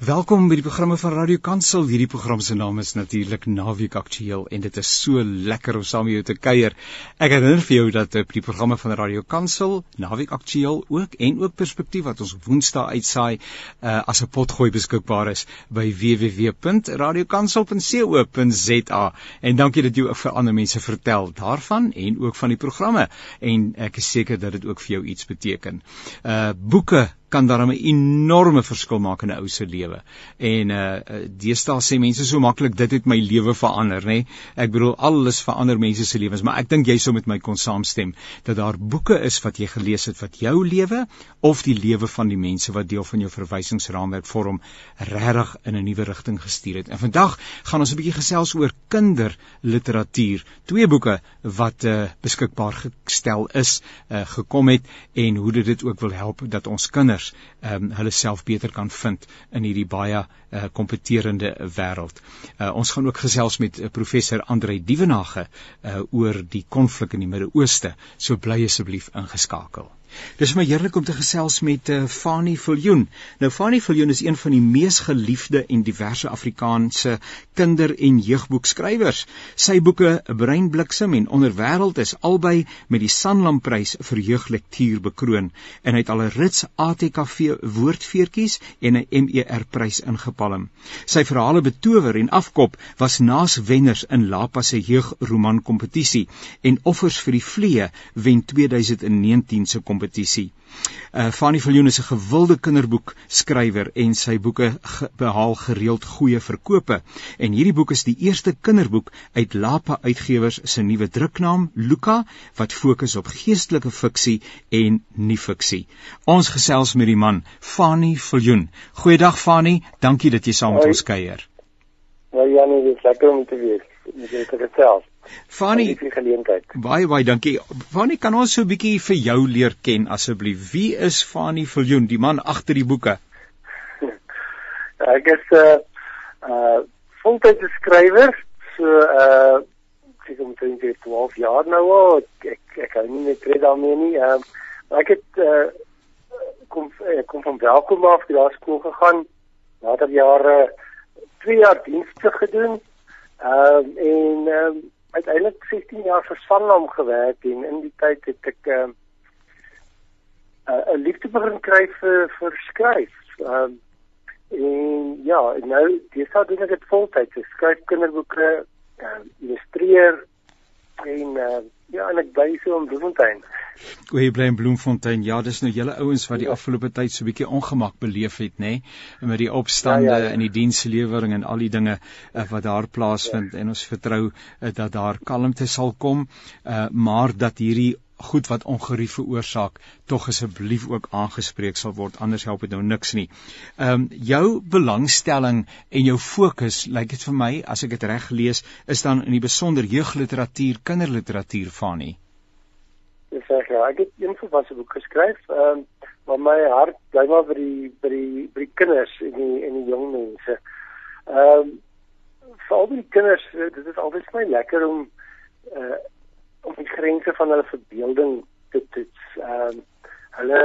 Welkom by die programme van Radio Kansel. Hierdie program se naam is natuurlik Naweek Aktueel en dit is so lekker om saam met jou te kuier. Ek herinner vir jou dat op die programme van Radio Kansel, Naweek Aktueel ook en ook Perspektief wat ons Woensdae uitsaai, uh, as 'n potgooi beskikbaar is by www.radiokansel.co.za. En dankie dat jy ook vir ander mense vertel daarvan en ook van die programme en ek is seker dat dit ook vir jou iets beteken. Uh boeke kan daarmee 'n enorme verskil maak in 'n ou se lewe. En uh deesdae sê mense so maklik dit het my lewe verander, nê? Ek bedoel alles verander mense se lewens, maar ek dink jy sou met my kon saamstem dat daar boeke is wat jy gelees het wat jou lewe of die lewe van die mense wat deel van jou verwysingsraamwerk vorm regtig in 'n nuwe rigting gestuur het. En vandag gaan ons 'n bietjie gesels oor kinderliteratuur. Twee boeke wat uh beskikbaar gestel is, uh gekom het en hoe dit dit ook wil help dat ons kinders kinders ehm um, hulle self beter kan vind in hierdie baie uh, kompeterende wêreld. Uh, ons gaan ook gesels met uh, professor Andre Dievenage uh, oor die konflik in die Midde-Ooste. So bly asseblief ingeskakel. Dis my heerlik om te gesels met uh, Fani Viljoen. Nou Fani Viljoen is een van die mees geliefde en diverse Afrikaanse kinder- en jeugboekskrywers. Sy boeke Breinbliksem en Onderwêreld is albei met die Sanlamprys vir jeuglektuur bekroon en het al 'n rits ATKV woordfeertjies en 'n MER prys ingepalm. Sy verhale Betower en Afkop was naas wenners in Lapa se jeugroman kompetisie en Offers vir die Vlee wen 2019 se kompetisie. Uh Fanny Viljoen is 'n gewilde kinderboek skrywer en sy boeke ge behaal gereeld goeie verkope. En hierdie boek is die eerste kinderboek uit Lapa Uitgewers se nuwe druknaam Luka wat fokus op geestelike fiksie en nie-fiksie. Ons gesels met die man Fanny Viljoen. Goeiedag Fanny, dankie dat jy saam met ons kuier. Ja, Janie, dit is lekker om te wees. Met jou te gesels. Fani, baie baie dankie. Fani, kan ons so 'n bietjie vir jou leer ken asseblief? Wie is Fani Viljoen, die man agter die boeke? ek is 'n uh, uh voltydse skrywer, so uh ek het omtrent 12 jaar nou al. Ek ek, ek hou nie net red daarmee nie. Uh, ek het uh kom ek kom van welkom af by daardie skool gegaan. Later jare 2 jaar dienste gedoen. Ehm uh, en ehm um, uiteindelik 16 jaar vir Sanlam gewerk en in die tyd het ek 'n uh, uh, liefde begin kry vir vir skryf. Ehm um, en ja, nou dis al doen ek dit voltyds. Ek skryf kinderboeke, uh, illustreer en uh, ja, en ek bly so in Bloemfontein. Goeie bly in Bloemfontein. Ja, dis nou julle ouens wat die ja. afgelope tyd so 'n bietjie ongemak beleef het, nê? Nee? Met die opstande ja, ja, ja. en die dienslewering en al die dinge uh, wat daar plaasvind ja. en ons vertrou uh, dat daar kalmte sal kom, uh, maar dat hierdie goed wat ongerief veroorsaak tog asseblief ook aangespreek sal word anders help dit nou niks nie. Ehm um, jou belangstelling en jou fokus lyk dit vir my as ek dit reg lees is dan in die besonder jeugliteratuur, kinderliteratuur van nie. Dis reg ja, ek het een volwasse boek geskryf, ehm um, maar my hart bly maar by die by die by die kinders en die en die jong mense. Ehm um, vir al die kinders, dit is altyd vir my lekker om uh om die grense van hulle verbeelding te toets. Ehm um, hulle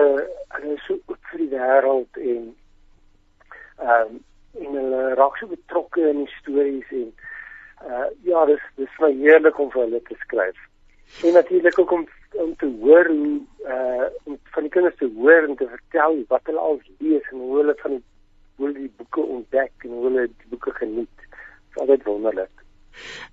hulle is so oop vir die wêreld en ehm um, en hulle raak so betrokke in die stories en uh ja, dis dis baie heerlik om vir hulle te skryf. En natuurlik ook om om te hoor hoe uh om van die kinders te hoor en te vertel wat hulle al lees en hoe hulle van die hoe hulle die boeke ontdek en hoe hulle die boeke geniet. Dit is altyd wonderlik.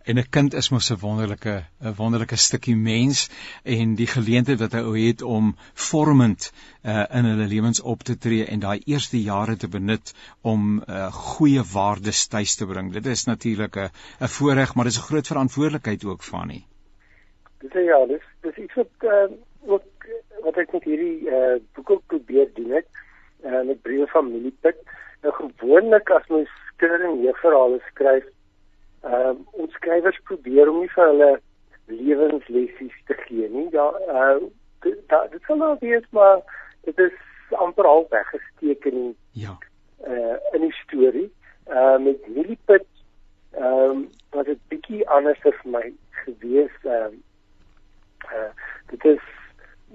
En 'n kind is mos 'n wonderlike 'n wonderlike stukkie mens en die geleentheid wat hy het om vormend uh, in hulle lewens op te tree en daai eerste jare te benut om uh, goeie waardes tuis te bring. Dit is natuurlik 'n 'n voorreg, maar dis 'n groot verantwoordelikheid ook van nie. Dit is ja, dis dis iets wat uh, ook wat ek met hierdie uh, boek ook probeer doen het uh, met briewe van Milipit. Nou gewoonlik as mens skryf en jeugverhale skryf ehm uh, ons skrywers probeer om nie vir hulle lewenslessies te gee nie. Ja, uh dit dit sal nou wees maar dit is amper al weggesteek in ja. Uh in die storie. Uh met Lilliput ehm um, was dit bietjie anders vir my gewees ehm uh, uh dit is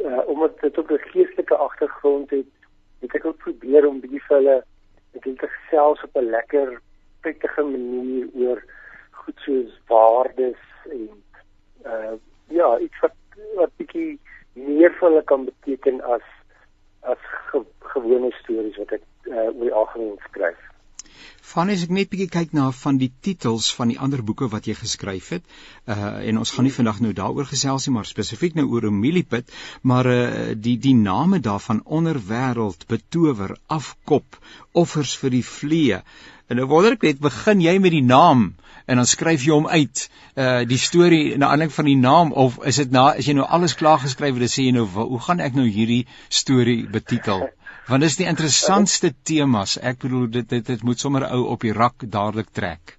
uh omdat dit ook 'n geestelike agtergrond het, het ek ook probeer om bietjie vir hulle ek wil gesels op 'n lekker prettige manier oor goed soos waardes en uh ja, iets wat wat bietjie meer vir hulle kan beteken as as ge, gewone stories wat ek uh, oor die algemeen skryf. Van as ek net bietjie kyk na van die titels van die ander boeke wat jy geskryf het, uh en ons gaan nie vandag nou daaroor gesels nie, maar spesifiek nou oor Emilipit, maar uh die die name daarvan onderwêreld, betower, afkop, offers vir die vlee. En nou wonder ek net, begin jy met die naam en dan skryf jy hom uit, uh die storie na aanleiding van die naam of is dit na as jy nou alles klaar geskryf het, dan sê jy nou hoe gaan ek nou hierdie storie betitel? want dit is die interessantste temas. Ek bedoel dit dit, dit moet sommer ou op die rak dadelik trek.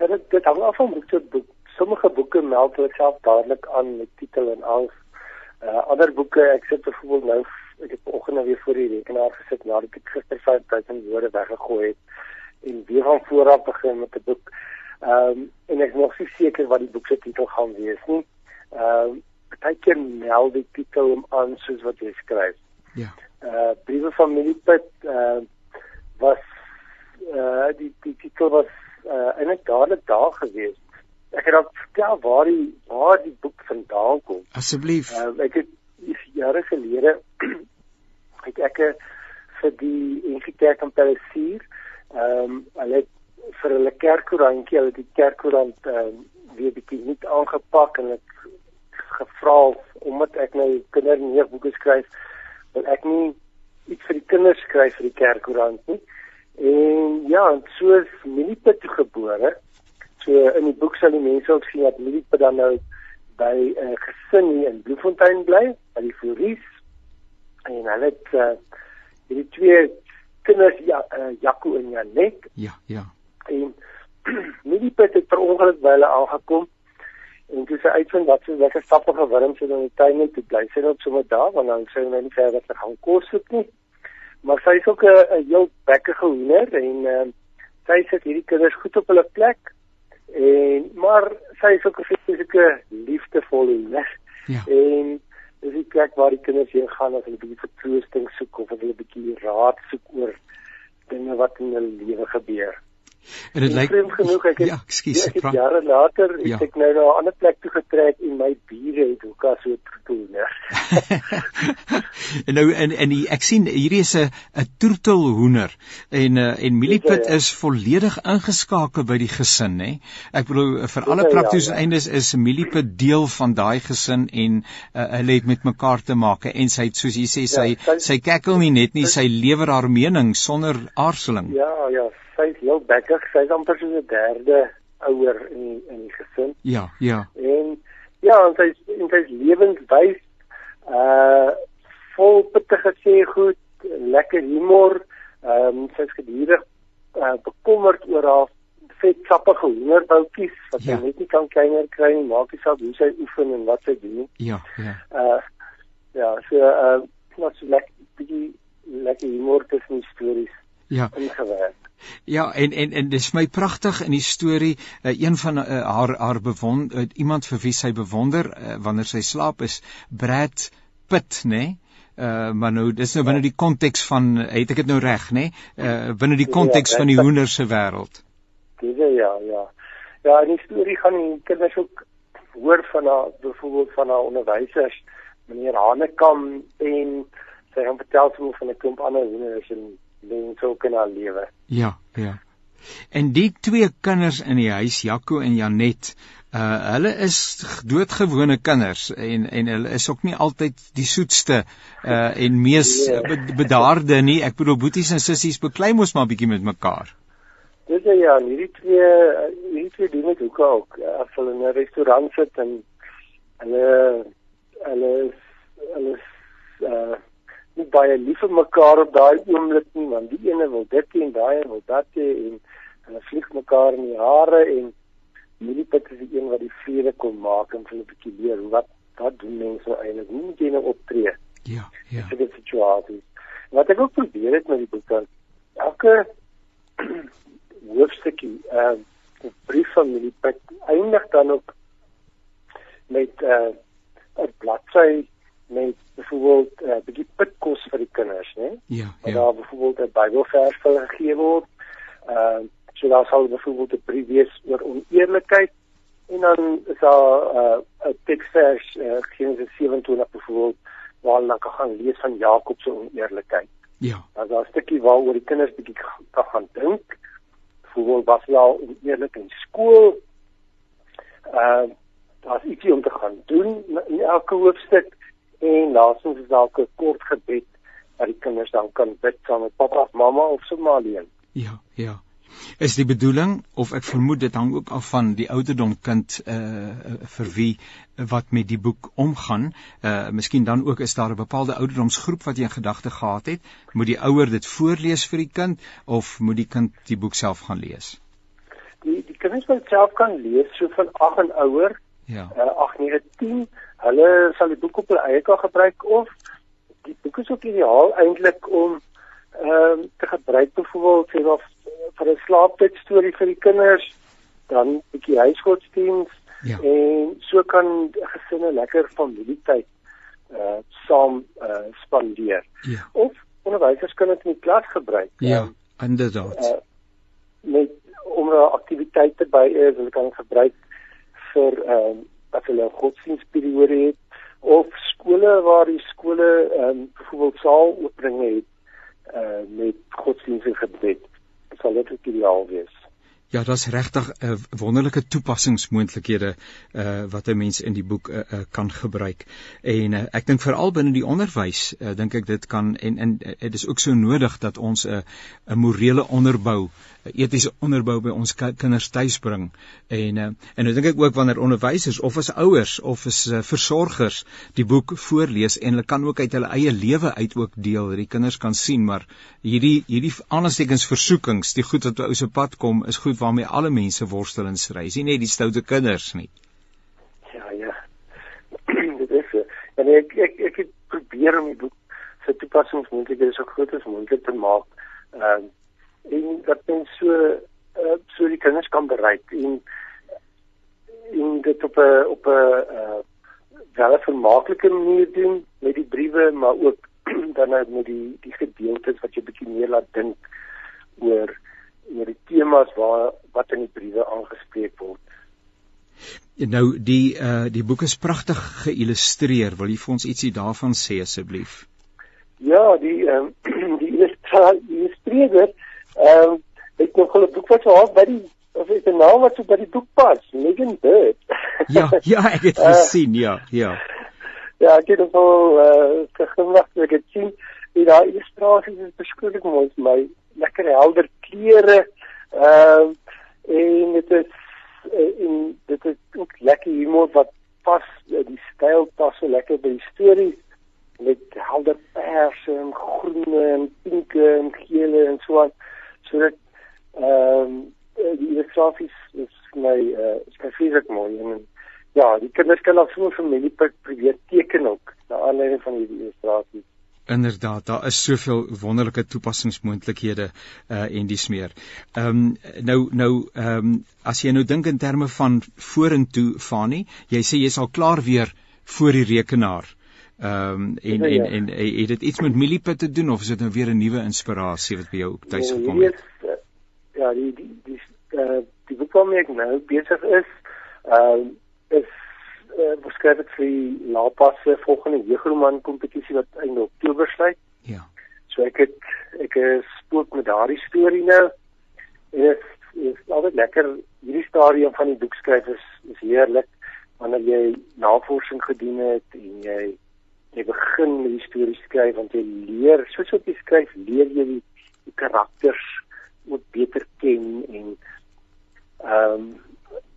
Ja, dit dit hang af van boek tot boek. Sommige boeke meld hulle self dadelik aan met titel en al. Uh ander boeke, ek sit byvoorbeeld nou ek het vanoggend weer voor die rekenaar gesit nadat ek gister 5000 woorde weggegooi het en weer van voor af begin met 'n boek. Ehm um, en ek is nog nie seker wat die boek se titel gaan wees nie. Ehm um, partykeer meld die titel aan soos wat jy skryf. Ja uh briewe van Milipit uh was uh die die titel was uh eintlik dadelik daar gewees. Ek het dan vertel waar die waar die boek vandaan kom. Asseblief. Uh ek het jare gelede het ek vir die Ingekerk van Palesier ehm um, hulle vir hulle kerkkoerantjie, hulle die kerkkoerant ehm um, weer bietjie nie aangepak en ek gevra omdat ek nou kinderneerboeke skryf wil ek nie iets vir die kinders skryf vir die kerkkoerant nie. En ja, en so is Milipit gebore. So in die boek sal die mense ook sien dat Milipit dan nou by 'n uh, gesin hier in Bloemfontein bly, by die Floris. En hulle het uh, hierdie twee kinders ja, uh, Jaco en Janet. Ja, ja. En Milipit het per ongeluk by hulle aangekom en toe sy uitvind wat so lekker stappige wurms in die tuin het, bly sy net sommer daar want dan sy nou nie verder te gaan kos soek nie. Maar sy is ook 'n heel bekkige hoender en uh, sy sit hierdie kinders goed op hulle plek. En maar sy is ook 'n fisieke liefdevolle hoender. Ja. En dis die plek waar die kinders heen gaan as hulle 'n bietjie vertroosting soek of hulle 'n bietjie raad soek oor dinge wat in hulle lewe gebeur. En dit lyk genoeg ek het, Ja, ekskuus. ek het jare later het Ja. ek nou na 'n ander plek toe getrek en my bure het as so gedoen, né? en nou en en die, ek sien hierdie is 'n 'n toertelhoender en uh, en Milipit Ja, ja. is volledig ingeskakel by die gesin nê. Ek bedoel vir alle Ja, ja, praktiese ja. eindes is Milipit deel van daai gesin en uh, hulle het met mekaar te maak en sy het soos jy sê sy Ja, sy- sy kekkel nie net nie, sy lewer haar mening sonder aarzeling. Ja, ja, sy is heel bekkig. Sy is amper soos 'n derde ouer in die, in die gesin. Ja, ja. En ja, en sy en sy lewenswys. Uh vol pittige sê goed, lekker humor. Ehm um, sy is gedurig uh, bekommerd oor haar vetsappige hoenderboutjies wat sy Ja. net nie kan kleiner kry nie, maak nie saak hoe sy oefen en wat sy doen nie. Ja, ja. Uh ja, so uh net so lekker bietjie lekker humor tussen die stories Ja. ingewerk. Ja, en en en dis my pragtig in die storie, uh, een van uh, haar haar bewond uh, iemand vir wie sy bewonder uh, wanneer sy slaap is Brad Pitt, nê? Nee? Uh maar nou dis nou binne die konteks van het ek dit nou reg, nê? Nee? Uh binne die Ja, konteks Brad van die hoender se wêreld. Dis ja, ja. Ja, in die storie gaan die kinders ook hoor van haar byvoorbeeld van haar onderwysers, meneer Hanekam en sy gaan vertel sommer van 'n klomp ander hoenders en mense ook in haar lewe. Ja, ja. En die twee kinders in die huis, Jaco en Janet, uh hulle is doodgewone kinders en en hulle is ook nie altyd die soetste uh en mees Nee. be- bedaarde nie. Ek bedoel boeties en sissies beklei mos maar bietjie met mekaar. Dis ja, en hierdie twee hierdie twee doen dit ook ook as hulle in 'n restaurant sit en hulle hulle is hulle is uh nie baie lief vir mekaar op daai oomblik nie want die ene wil dit en daai een wil dat hê en hulle vlieg mekaar in die hare en Milipit is die een wat die vrede kon maak en hulle 'n bietjie leer hoe wat wat doen mense eintlik hoe moet jy nou optree Ja, ja. in dit situasies. Wat ek ook probeer het met die boek dan elke hoofstukkie uh 'n brief van Milipit eindig dan ook met uh 'n bladsy met byvoorbeeld 'n uh, bietjie pitkos vir die kinders, né? Ja, ja. Daar byvoorbeeld 'n Bybelvers vir hulle gegee word. Ehm uh, so daar sal byvoorbeeld 'n brief wees oor oneerlikheid en dan is daar 'n uh, teksvers uh, Genesis 27 byvoorbeeld waar hulle kan gaan lees van Jakob se oneerlikheid. Ja. Daar's daar 'n stukkie waaroor die kinders bietjie kan gaan dink. Byvoorbeeld was hulle al oneerlik in skool. Ehm uh, daar's ietsie om te gaan doen in elke hoofstuk en laastens is daar 'n kort gebed wat die kinders dan kan bid saam met pappa of mamma of sommer alleen. Ja, ja. Is die bedoeling of ek vermoed dit hang ook af van die ouderdom kind uh vir wie wat met die boek omgaan. Uh miskien dan ook is daar 'n bepaalde ouderdomsgroep wat jy in gedagte gehad het. Moet die ouer dit voorlees vir die kind of moet die kind die boek self gaan lees? Die die kinders wat self kan lees so van 8 en ouer. Ja. Uh 8, 9, 10 hulle sal die boek op hulle eie kan gebruik of die boek is ook ideaal eintlik om ehm um, te gebruik byvoorbeeld sê of vir 'n slaaptyd storie vir die kinders dan 'n bietjie huisgodsdiens ja. en so kan gesinne lekker familietyd uh saam uh spandeer. Ja. Of onderwysers kan dit in die klas gebruik. Ja, um, inderdaad. Uh, met om 'n aktiwiteit te by is, hulle kan gebruik vir ehm um, as hulle 'n godsdienstperiode het of skole waar die skole ehm um, byvoorbeeld saal oopbringe het uh met godsdienst en gebed sal dit ideaal wees. Ja, daar's regtig 'n uh, wonderlike toepassingsmoontlikhede uh wat 'n mens in die boek uh, uh, kan gebruik. En uh, ek dink veral binne die onderwys, uh, dink ek dit kan en en dit is ook so nodig dat ons 'n uh, 'n morele onderbou 'n etiese onderbou by ons kinders tuis bring. En uh, en nou dink ek ook wanneer onderwysers of as ouers of as uh, versorgers die boek voorlees en hulle kan ook uit hulle eie lewe uit ook deel, die kinders kan sien maar hierdie hierdie aanstekens versoekings, die goed wat by ou se pad kom, is goed waarmee alle mense worstel en stry. Nie net die stoute kinders nie. Ja, ja. dit is so. En ek ek ek het probeer om die boek se toepassingsmoontlikhede so groot as moontlik te maak. Ehm uh, en dat mens so uh, so die kinders kan bereik en en dit op 'n op 'n uh, wel vermaaklike manier doen met die briewe maar ook dan nou met die die gedeeltes wat jy bietjie meer laat dink oor oor die temas waar wat in die briewe aangespreek word. Nou die uh die boek is pragtig geïllustreer. Wil jy vir ons ietsie daarvan sê asseblief? Ja, die ehm um, die illustreerder Ehm um, ek nog 'n boek wat so half by die of is 'n naam wat so by die boek pas, Megan Bird. ja, ja, ek het uh, gesien, ja, ja. Ja, ek het al uh gewag ek het sien die daai illustrasies is beskryf mooi vir my. Lekker helder kleure. Ehm uh, en dit is uh, en dit is ook lekker humor wat pas die styl pas so lekker by die stories met helder pers en groen en pink en geel en so aan sodat ehm um, die illustrasies is my uh spesifiek mooi en ja, die kinders kan ook so 'n familie probeer teken ook na aanleiding van hierdie illustrasies. Inderdaad, daar is soveel wonderlike toepassingsmoontlikhede uh en dis meer. Ehm um, nou nou ehm um, as jy nou dink in terme van vorentoe Fani, jy sê jy's al klaar weer voor die rekenaar. Ehm um, en, ja, ja. en en het dit iets met Milliput te doen of is dit nou weer 'n nuwe inspirasie wat by jou tuis nee, gekom het? Uh, ja, die die die uh, die boek waarmee ek nou besig is, ehm uh, is uh, beskryf dit vir die Lapas se volgende jeugroman kompetisie wat einde Oktober sluit. Ja. So ek het ek spook met daardie storie nou. En dit is altyd lekker hierdie stadium van die boek skryf is is heerlik wanneer jy navorsing gedoen het en jy jy begin met die storie skryf want jy leer soos wat jy skryf leer jy die, die karakters moet beter ken en ehm um,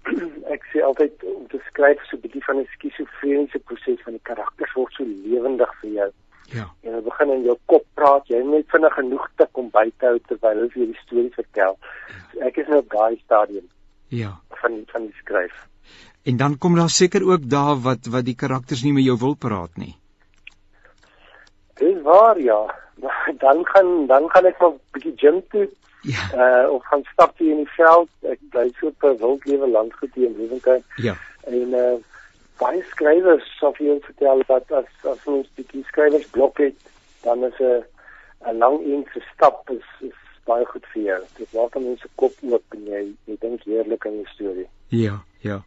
ek sê altyd om te skryf so 'n bietjie van 'n skizofreniese proses van die karakters word so lewendig vir jou. Ja. En jy begin in jou kop praat, jy net vinnig genoeg tik om by te hou terwyl jy vir die storie vertel. Ja. So ek is nou op daai stadium. Ja. van van die skryf. En dan kom daar seker ook daar wat wat die karakters nie met jou wil praat nie. Dis waar ja. Dan gaan dan gaan ek maar 'n bietjie gym toe. Ja. Uh of gaan stap hier in die veld. Ek bly so 'n wildlewe landgoed hier in Lewentuin. Ja. En uh baie skrywers sal vir jou vertel dat as as ons die kieskrywersblok het, dan is 'n 'n lang eense stap is, is baie goed vir jou. Dit maak mense kop oop en jy jy dink heerlik aan die storie. Ja, ja.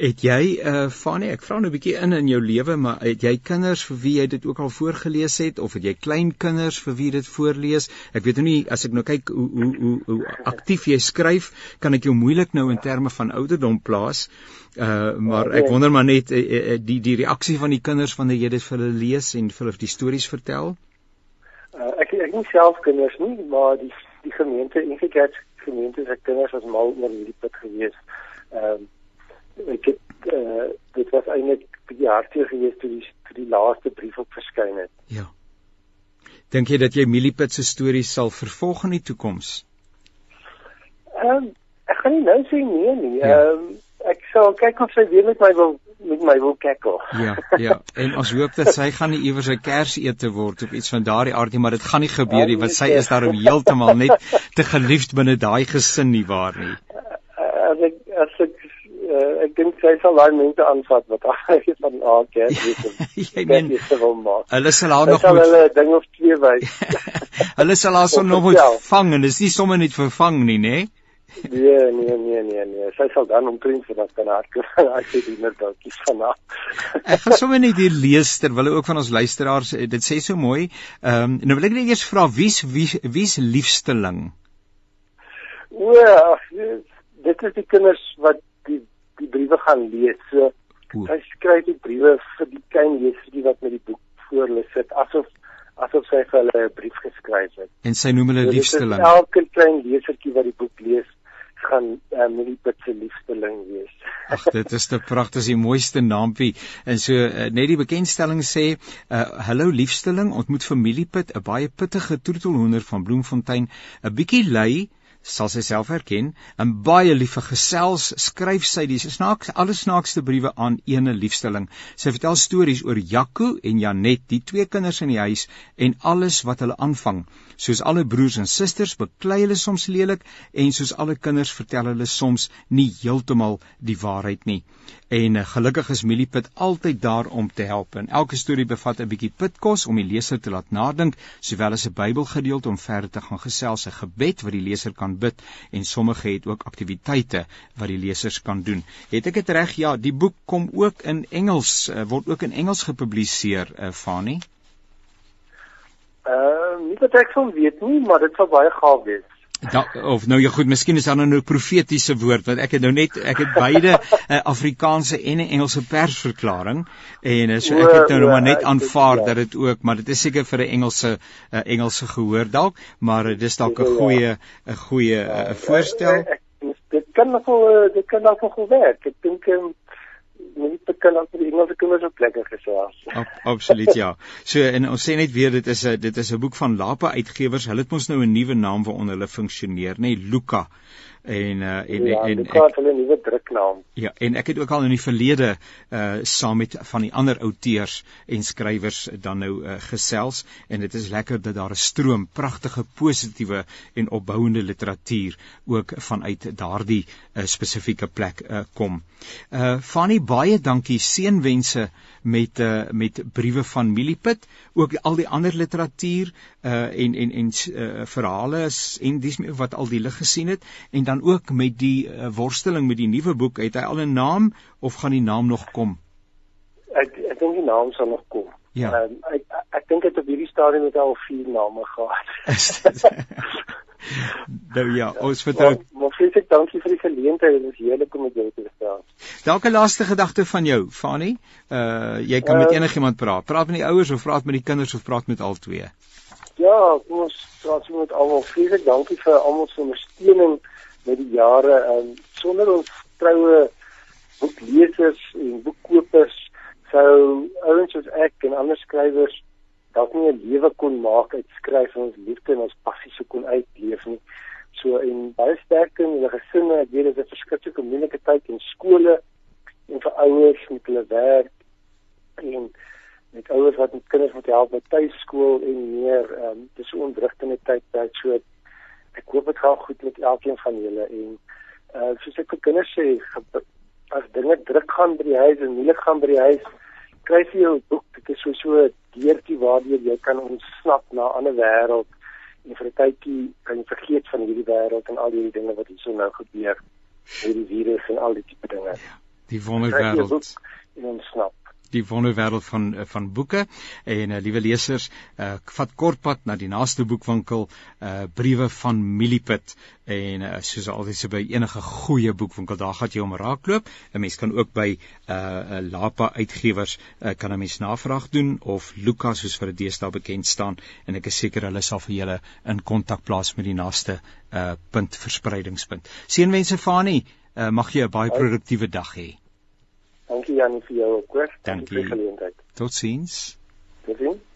Het jy uh Fanny, ek vra nou 'n bietjie in in jou lewe, maar het jy kinders vir wie jy dit ook al voorgeles het of het jy klein kinders vir wie dit voorlees? Ek weet nou nie as ek nou kyk hoe hoe hoe hoe aktief jy skryf, kan ek jou moeilik nou in terme van ouderdom plaas. Uh maar ek wonder maar net uh, die die reaksie van die kinders wanneer jy dit vir hulle lees en vir hulle die stories vertel. Uh, ek ek nie self kinders nie, maar die die gemeente Ingekerk gemeente se kinders was mal oor hierdie put gewees. Ehm um, ek het uh, dit was eintlik die hartseer gewees toe die toe die laaste brief op verskyn het. Ja. Dink jy dat jy Milliput se stories sal vervolg in die toekoms? Ehm um, ek gaan nie nou sê nee nie. Ja. Ehm ja. um, ek sal kyk of sy weer met my wil met my wil kekkel. Ja, ja. En ons hoop dat sy gaan nie iewers 'n kersete word of iets van daardie aard nie, maar dit gaan nie gebeur nie want sy is daarom heeltemal net te geliefd binne daai gesin nie waar nie. As as uh, ek dink sy sal daai mense aanvat wat hy van haar kers weet. Jy meen hulle sal haar nog moet hulle ding of twee wys. hulle sal haar son nog moet vang en dis nie sommer net vervang nie, nê? Nee? Nee, nee, nee, nee, nee. Sy sal dan omtrent dat kan hardloop. Ek sê dit net dalkies vanaand. ek gaan sommer net hier lees terwyl ook van ons luisteraars eh, dit sê so mooi. Ehm um, nou wil ek net eers vra wie's wie's wie's liefsteling? O, dit is die kinders wat die die briewe gaan lees. So sy skryf die briewe vir die klein lesertjie wat met die boek voor hulle sit asof asof sy vir hulle 'n brief geskryf het. En sy noem hulle so, liefsteling. Elke klein lesertjie wat die boek lees, gaan uh, Milliput se liefsteling wees. Ag dit is te pragtig, die mooiste naampie. En so uh, net die bekendstelling sê, uh, hallo liefsteling, ontmoet familieput, 'n baie pittige troetelhoender van Bloemfontein, 'n bietjie lui sal sy self herken. En baie liefe gesels skryf sy die snaaks alles snaakste briewe aan ene liefstelling. Sy vertel stories oor Jaco en Janet die twee kinders in die huis en alles wat hulle aanvang soos alle broers en susters beklei hulle soms lelik en soos alle kinders vertel hulle soms nie heeltemal die waarheid nie En uh, gelukkig is Milliput altyd daar om te help. En elke storie bevat 'n bietjie pitkos om die leser te laat nadink, sowel as 'n Bybelgedeelte om verder te gaan gesels, 'n gebed wat die leser kan bid en sommige het ook aktiwiteite wat die lesers kan doen. Het ek dit reg? Ja, die boek kom ook in Engels, uh, word ook in Engels gepubliseer, uh, Fani. Ehm, uh, nie dat ek van weet nie, maar dit sal baie gaaf wees. Da, of nou ja goed, miskien is daar nou 'n profetiese woord want ek het nou net ek het beide 'n uh, Afrikaanse en 'n Engelse persverklaring en uh, so ek het nou, nou maar net aanvaar dat dit ook, maar dit is seker vir 'n Engelse uh, Engelse gehoor dalk, maar uh, dis dalk 'n goeie 'n goeie uh, voorstel. Dit kan nog dit kan nog goed werk. Ek dink um, nie te kan aan die Engelse kinders op plekke gesels. Absoluut ja. So en ons sê net weer dit is 'n dit is 'n boek van Lapa Uitgewers. Hulle het mos nou 'n nuwe naam waaronder hulle funksioneer, nê, nee, Luka en uh, en ja, en ek het hulle nuwe druknaam. Ja, en ek het ook al in die verlede uh saam met van die ander outeurs en skrywers dan nou uh, gesels en dit is lekker dat daar 'n stroom pragtige positiewe en opbouende literatuur ook vanuit daardie uh, spesifieke plek uh, kom. Uh Fanny baie dankie seënwense met uh, met briewe van Milliput, ook al die ander literatuur uh en en en uh, verhale en dis wat al die lig gesien het en dan ook met die uh, worsteling met die nuwe boek, het hy al 'n naam of gaan die naam nog kom? Ek ek dink die naam sal nog kom. Ja. Um, ek ek dink dit op hierdie stadium het al vier name gehad. nou ja, ons vertrou. Maar ek dankie vir die geleentheid, dit is heerlik om met jou te gesels. Dalk 'n laaste gedagte van jou, Fani. Uh jy kan uh, met enigiemand praat. Praat met die ouers of praat met die kinders of praat met al twee. Ja, kom ons praat so met almal. Vreeslik dankie vir almal se ondersteuning met die jare. Ehm sonder ons troue boeklesers en boekkopers sou ouens soos ek en ander skrywers dalk nie 'n lewe kon maak uit skryf ons liefde en ons passie sou kon uitleef nie. So en baie sterkte in hulle gesinne. Ek weet dit is 'n verskriklike moeilike tyd in skole en vir ouers met hulle werk en met ouers wat met kinders moet help met tuiskool en meer. Ehm um, dis so 'n ontwrigtende tyd tyd so ek hoop dit gaan goed met elkeen van julle en uh soos ek vir kinders sê as dinge druk gaan by die huis en moeilik gaan by die huis, kry jy 'n boek. Dit is so so 'n deurtjie waardeur jy kan ontsnap na 'n ander wêreld en vir 'n tydjie kan jy vergeet van hierdie wêreld en al hierdie dinge wat hier so nou gebeur. Hierdie virus en al die tipe dinge. Ja, die wonderwêreld. En ontsnap die wonderwêreld van eh, van boeke. En uh, liewe lesers uh, vat kortpad na die naaste boekwinkel uh, briewe van Milipit en uh, soos altyd so by enige goeie boekwinkel daar gaan jy om raakloop. 'n mens kan ook by uh, Lapa uitgewers uh, kan 'n mens navraag doen of Lukas soos vir die deesdae bekend staan. En ek is seker hulle sal vir julle in kontak plaas met die naaste uh, punt verspreidingspunt. Seënwense Fani uh, mag jy 'n baie produktiewe dag hê Dankie Janie vir jou ook. Dankie vir die geleentheid. Totsiens. Totsiens.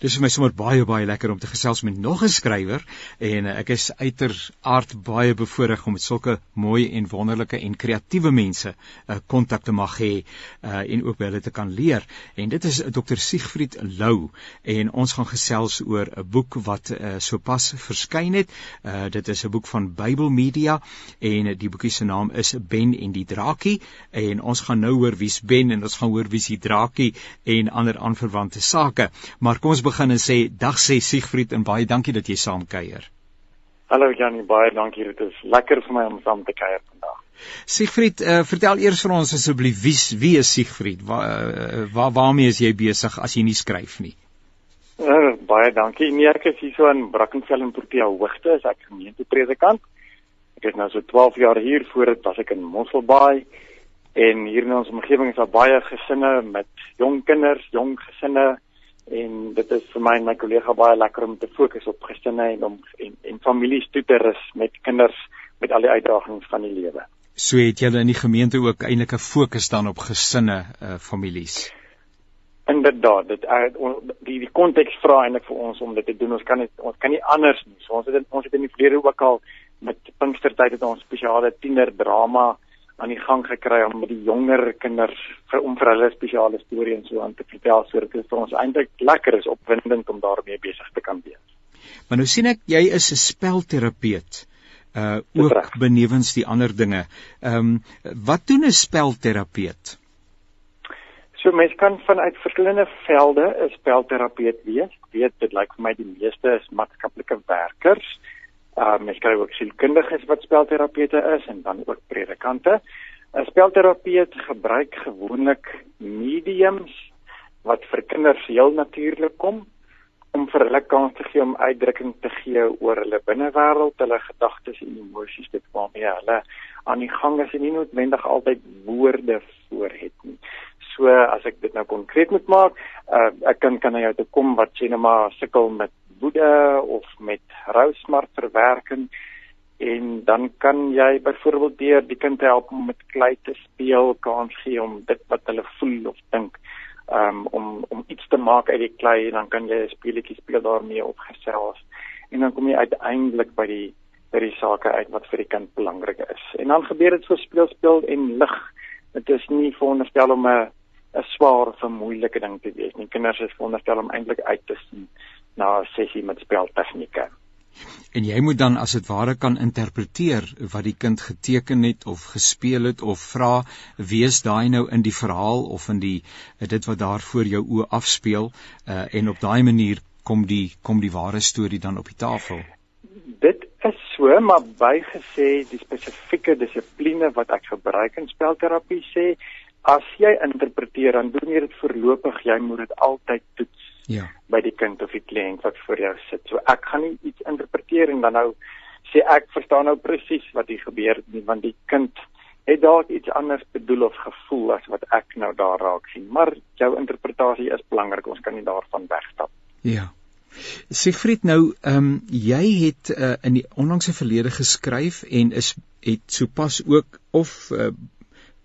Dis vir my sommer baie baie lekker om te gesels met nog 'n skrywer en uh, ek is uiteraard baie bevoorreg om met sulke mooi en wonderlike en kreatiewe mense 'n uh, kontak te mag hê uh, en ook by hulle te kan leer. En dit is Dr. Siegfried Lou en ons gaan gesels oor 'n boek wat uh, sopas verskyn het. Uh, dit is 'n boek van Bybel Media en uh, die boekie se naam is Ben en die Drakie en ons gaan nou hoor wie's Ben en ons gaan hoor wie's die Drakie en ander aanverwante sake. Maar kom ons begin en sê dag sê Siegfried en baie dankie dat jy saam kuier. Hallo Janie, baie dankie. Dit is lekker vir my om saam te kuier vandag. Siegfried, uh, vertel eers vir ons asseblief wie wie is Siegfried? Waar uh, waar waarmee is jy besig as jy nie skryf nie? Uh, baie dankie. Nee, ek is hier so in Brackenfell en Protea Hoogte, as ek gemeentepredikant. Ek is nou so 12 jaar hier voor dit was ek in Mosselbaai en hier in ons omgewing is daar baie gesinne met jong kinders, jong gesinne en dit is vir my en my kollega baie lekker om te fokus op gesinne en om en, en families toe te rus met kinders met al die uitdagings van die lewe. So het julle in die gemeente ook eintlik 'n fokus dan op gesinne, uh, families. Inderdaad, dit uh, die die konteks vra eintlik vir ons om dit te doen. Ons kan dit ons kan nie anders nie. So ons het ons het in die verlede ook al met Pinkstertyd het ons spesiale tiener drama aan die gang gekry om met die jonger kinders vir om vir hulle spesiale stories en so aan te vertel sodat dit vir ons eintlik lekker is opwindend om daarmee besig te kan wees. Maar nou sien ek jy is 'n spelterapeut uh ook benewens die ander dinge. Ehm um, wat doen 'n spelterapeut? So mens kan vanuit verskillende velde 'n spelterapeut wees. Ek weet dit lyk vir my die meeste is maatskaplike werkers. Ehm um, ek kry ook sielkundiges wat spelterapeute is en dan ook predikante. 'n Spelterapeut gebruik gewoonlik mediums wat vir kinders heel natuurlik kom om vir hulle kans te gee om uitdrukking te gee oor hulle binnewêreld, hulle gedagtes en emosies dit waarmee hulle aan die gang is en nie noodwendig altyd woorde voor het nie. So as ek dit nou konkreet moet maak, uh, ek kan kan jou toe kom wat sê net maar sukkel met woede of met rousmart verwerking en dan kan jy byvoorbeeld deur die kind help om met klei te speel, kans gee om dit wat hulle voel of dink um, om om iets te maak uit die klei en dan kan jy 'n speletjie speel daarmee op gesels en dan kom jy uiteindelik by die by die sake uit wat vir die kind belangrik is. En dan gebeur dit so speel speel en lig. Dit is nie veronderstel om 'n 'n swaar of 'n moeilike ding te wees nie. Kinders is veronderstel om eintlik uit te sien na 'n sessie met speltegnieke. En jy moet dan as dit ware kan interpreteer wat die kind geteken het of gespeel het of vra wees daai nou in die verhaal of in die dit wat daar voor jou oë afspeel uh, en op daai manier kom die kom die ware storie dan op die tafel. Dit is so maar bygesê die spesifieke dissipline wat ek gebruik in spelterapie sê as jy interpreteer dan doen jy dit voorlopig jy moet dit altyd toets ja. by die kind of die kliënt wat voor jou sit. So ek gaan nie iets interpreteer en dan nou sê ek verstaan nou presies wat hier gebeur nie want die kind het dalk iets anders bedoel of gevoel as wat ek nou daar raak sien. Maar jou interpretasie is belangrik. Ons kan nie daarvan wegstap. Ja. Siegfried nou, ehm um, jy het uh, in die onlangse verlede geskryf en is het sopas ook of uh,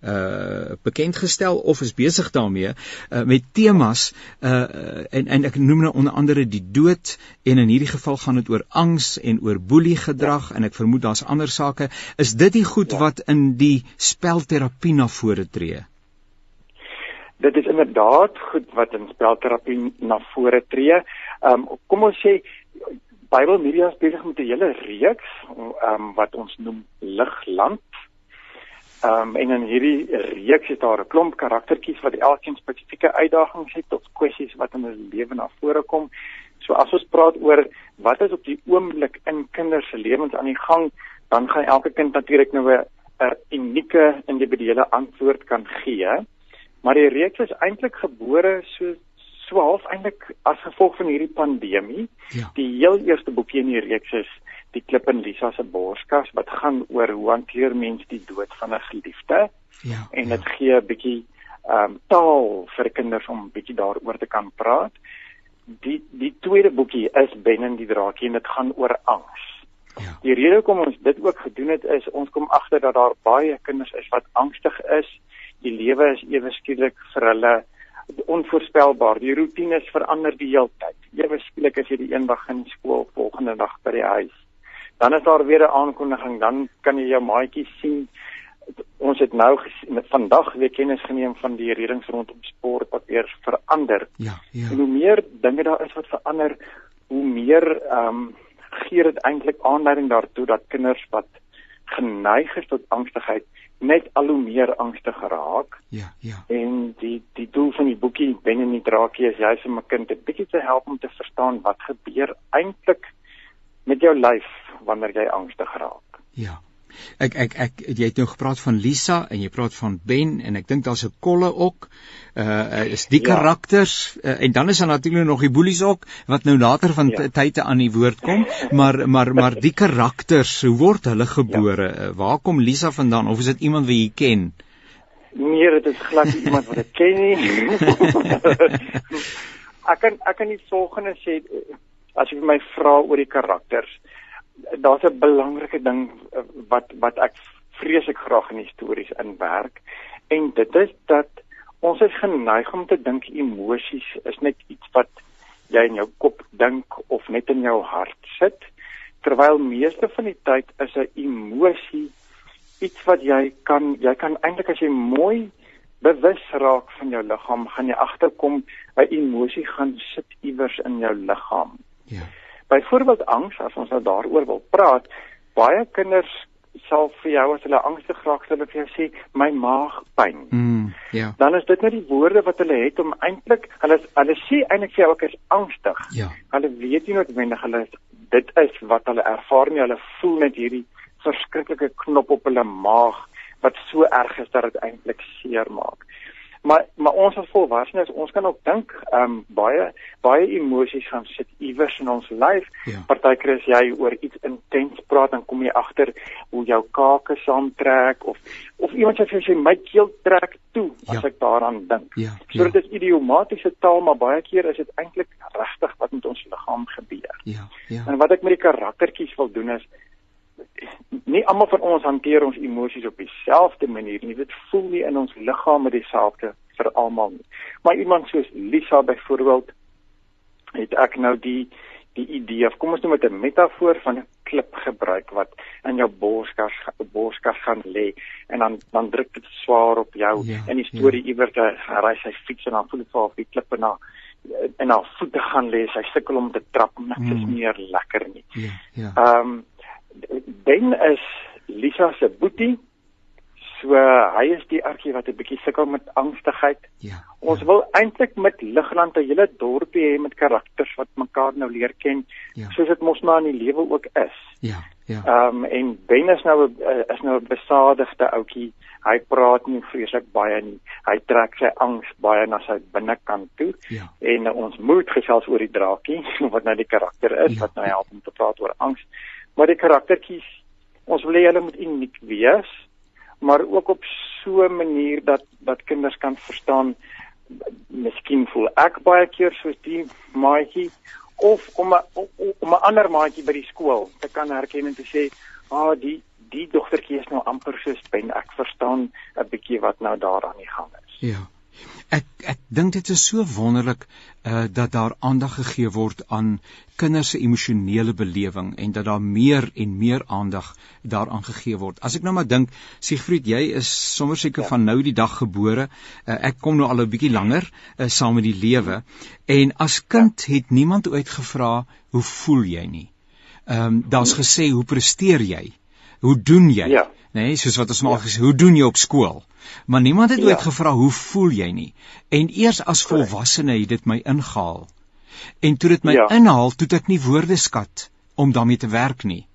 uh bekend gestel of is besig daarmee uh, met temas uh en en ek noem nou onder andere die dood en in hierdie geval gaan dit oor angs en oor boelie gedrag ja. en ek vermoed daar's ander sake is dit die goed ja. wat in die spelterapie na vore tree Dit is inderdaad goed wat in spelterapie na vore tree. Um, kom ons sê Bybel Media is besig met 'n hele reeks um, wat ons noem Ligland Ehm um, en in hierdie reeks is daar 'n klomp karaktertjies wat elkeen spesifieke uitdagings het of kwessies wat in hulle lewe na vore kom. So as ons praat oor wat is op die oomblik in kinders se lewens aan die gang, dan gaan elke kind natuurlik nou 'n 'n unieke individuele antwoord kan gee. Maar die reeks is eintlik gebore so so half eintlik as gevolg van hierdie pandemie. Ja. Die heel eerste boekie in die reeks is Die klip in Lisa se borskas wat gaan oor hoe hanteer mens die dood van 'n geliefde. Ja. En dit ja. gee 'n bietjie ehm um, taal vir kinders om bietjie daaroor te kan praat. Die die tweede boekie is Ben en die draakie en dit gaan oor angs. Ja. Die rede hoekom ons dit ook gedoen het is ons kom agter dat daar baie kinders is wat angstig is. Die lewe is ewe skielik vir hulle onvoorspelbaar. Die roetines verander die hele tyd. Ewe skielik as jy die een dag in skool, volgende dag by die huis. Dan is daar weer 'n aankondiging, dan kan jy jou maatjies sien. Ons het nou vandag weer kennis geneem van die redings rondom sport wat weer verander. Ja, ja. En hoe meer dinge daar is wat verander, hoe meer ehm um, gee dit eintlik aanleiding daartoe dat kinders wat geneig is tot angstigheid net al hoe meer angstig raak. Ja, ja. En die die doel van die boekie Ben en die draakie is juist om 'n kind 'n bietjie te help om te verstaan wat gebeur eintlik met jou lyf wanneer jy angstig raak. Ja. Ek ek ek jy het nou gepraat van Lisa en jy praat van Ben en ek dink daar's 'n kolle ook. Uh is die ja. karakters uh, en dan is daar natuurlik nog die boelies ook wat nou later van ja. tye aan die woord kom, maar maar maar die karakters, hoe word hulle gebore? Ja. Uh, waar kom Lisa vandaan of is dit iemand wat jy ken? Nee, dit is glad iemand wat ek ken nie. ek kan ek kan nie volgende sê as jy my vra oor die karakters daar's 'n belangrike ding eh, wat wat ek vreeslik graag in stories inwerk. En dit is dat ons is geneig om te dink emosies is net iets wat jy in jou kop dink of net in jou hart sit terwyl meeste van die tyd is 'n emosie iets wat jy kan jy kan eintlik as jy mooi bewus raak van jou liggaam gaan jy agterkom 'n emosie gaan sit iewers in jou liggaam ja Byvoorbeeld angs, as ons nou daaroor wil praat, baie kinders sal vir jou as hulle angstig raak, hulle vir jou sê my maag pyn. Mm, ja. Dan is dit net die woorde wat hulle het om eintlik hulle hulle sê eintlik vir jou ek is angstig. Ja. Hulle weet nie noodwendig hulle dit is wat hulle ervaar nie, hulle voel net hierdie verskriklike knop op hulle maag wat so erg is dat dit eintlik seer maak maar maar ons as volwassenes ons kan ook dink ehm um, baie baie emosies gaan sit iewers in ons lyf. Ja. Partykeer as jy oor iets intens praat dan kom jy agter hoe jou kake saamtrek of of iemand sê jy my keel trek toe as ja. ek daaraan dink. Ja. So dit ja. is idiomatiese taal maar baie keer is dit eintlik regtig wat met ons liggaam gebeur. Ja. Ja. En wat ek met die karaktertjies wil doen is nie almal van ons hanteer ons emosies op dieselfde manier nie. Dit voel nie in ons liggame dieselfde vir almal nie. Maar iemand soos Lisa byvoorbeeld het ek nou die die idee of kom ons noem dit 'n metafoor van 'n klip gebruik wat in jou borskas borskas gaan lê en dan dan druk dit swaar op jou ja, in die storie ja. iewers ry sy fiets en dan voel dit vir haar die klippe na en haar voete gaan lê sy sukkel om te trap en dit is mm. meer lekker nie. Ja. Ja. Ehm um, Ben is Lisa se boetie. So hy is die argie wat 'n bietjie sukkel met angstigheid. Ja. Ons ja. wil eintlik met Ligland 'n hele dorpie hê met karakters wat mekaar nou leer ken, ja. soos dit mos maar in die lewe ook is. Ja. Ja. Ehm um, en Ben is nou 'n is nou 'n besadigde ouetjie. Hy praat nie vreeslik baie nie. Hy trek sy angs baie na sy binnekant toe. Ja. En uh, ons moet gesels oor die draakie wat nou die karakter is ja. wat nou help om te praat oor angs maar die karaktertjies ons wil hê hulle moet uniek wees maar ook op so 'n manier dat dat kinders kan verstaan miskien voel ek baie keer soos die maatjie of om 'n om 'n ander maatjie by die skool te kan herken en te sê ah die die dogtertjie is nou amper soos Ben. Ek verstaan 'n bietjie wat nou daar aan die gang is. Ja Ek ek dink dit is so wonderlik uh dat daar aandag gegee word aan kinders se emosionele belewing en dat daar meer en meer aandag daaraan gegee word. As ek nou maar dink, Siegfried, jy is sommer seker ja. van nou die dag gebore. Uh, ek kom nou al 'n bietjie langer uh, saam met die lewe en as kind ja. het niemand ooit gevra hoe voel jy nie. Ehm um, daar's gesê hoe presteer jy? Hoe doen jy? Ja. Nê, nee, soos wat ons maar ja. gesê, hoe doen jy op skool? Maar niemand het ja. ooit gevra hoe voel jy nie. En eers as volwassene het dit my ingehaal. En toe dit my ja. inhaal, toe ek nie woorde skat om daarmee te werk nie.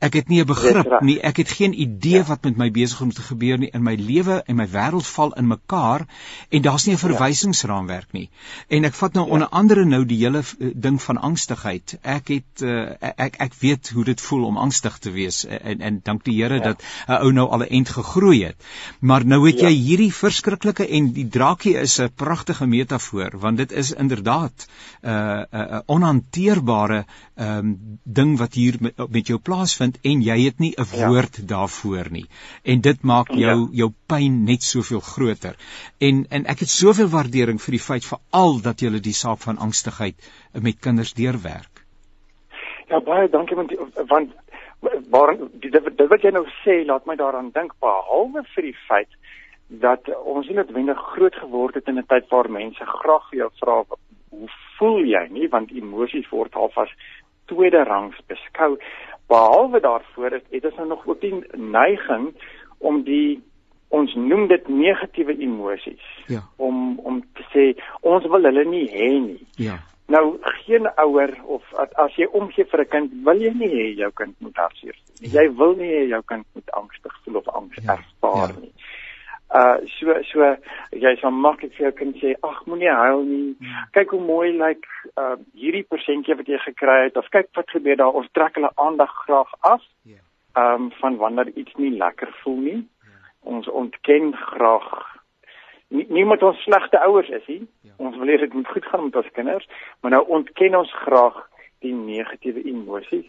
Ek het nie 'n begrip nie. Ek het geen idee ja. wat met my besig om te gebeur nie. In my lewe en my wêreld val in mekaar en daar's nie 'n ja. verwysingsraamwerk nie. En ek vat nou ja. onder andere nou die hele uh, ding van angstigheid. Ek het uh, ek ek weet hoe dit voel om angstig te wees en en dank die Here ja. dat 'n ou nou al 'n end gegroei het. Maar nou het ja. jy hierdie verskriklike en die draakie is 'n pragtige metafoor want dit is inderdaad 'n uh, 'n uh, uh, onhanteerbare um, ding wat hier met, met jou plaasvind vind en jy het nie 'n ja. woord ja. daarvoor nie. En dit maak jou ja. jou pyn net soveel groter. En en ek het soveel waardering vir die feit veral dat jy die saak van angstigheid met kinders deurwerk. Ja baie dankie want want waar dit dit wat jy nou sê laat my daaraan dink behalwe vir die feit dat ons nie noodwendig groot geword het in 'n tyd waar mense graag vir jou vra hoe voel jy nie want emosies word halfas tweede rangs beskou behalwe daarvoor het, het ons nou nog ook die neiging om die ons noem dit negatiewe emosies. Ja. Om om te sê ons wil hulle nie hê nie. Ja. Nou geen ouer of as jy omgee vir 'n kind, wil jy nie hê jou kind moet hartseer. Ja. Jy wil nie hê jou kind moet angstig voel of angs ja. ervaar ja. nie uh so so jy sal maklik vir jou kind sê ag moenie huil nie. Kyk hoe mooi lyk like, uh hierdie persentjie wat jy gekry het of kyk wat gebeur daar. Ons trek hulle aandag graag af ja. um van wanneer iets nie lekker voel nie. Ja. ons ontken graag nie, nie met ons slegte ouers is nie. Ja. ons wil hê dit moet goed gaan met ons kinders maar nou ontken ons graag die negatiewe emosies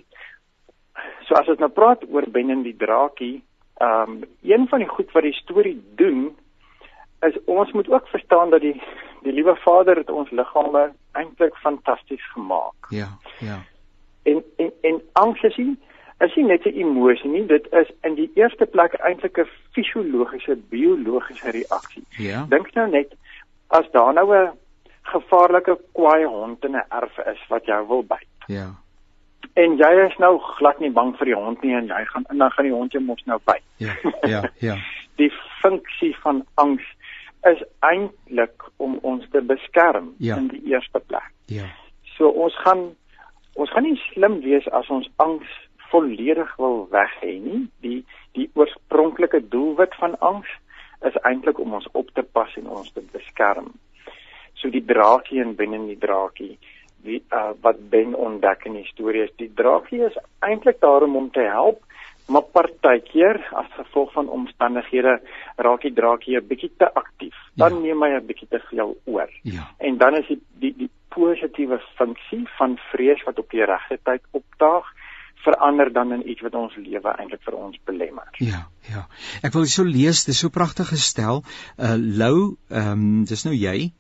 so as ons nou praat oor binne die draakie Ehm um, een van die goed wat die storie doen is ons moet ook verstaan dat die die liewe Vader het ons liggame eintlik fantasties gemaak. Ja, ja. En en en angs is nie is nie net 'n emosie nie, dit is in die eerste plek eintlik 'n fisiologiese biologiese reaksie. Ja. Dink nou net as daar nou 'n gevaarlike kwaai hond in 'n erf is wat jou wil byt. Ja en jy is nou glad nie bang vir die hond nie en jy gaan en dan gaan die hond jou mos nou byt. Ja, ja, ja. die funksie van angs is eintlik om ons te beskerm ja. in die eerste plek. Ja. So ons gaan ons gaan nie slim wees as ons angs volledig wil weg hê nie. Die die oorspronklike doelwit van angs is eintlik om ons op te pas en ons te beskerm. So die draakie en binne die draakie wie uh, wat Ben ontdek in die storie is die draagie is eintlik daarom om te help maar partykeer as gevolg van omstandighede raak die draagie 'n bietjie te aktief dan ja. neem hy 'n bietjie te veel oor ja. en dan is die die, die positiewe funksie van vrees wat op die regte tyd opdaag verander dan in iets wat ons lewe eintlik vir ons belemmer. Ja, ja. Ek wil so lees, dis so pragtig gestel. Uh Lou, ehm um, dis nou jy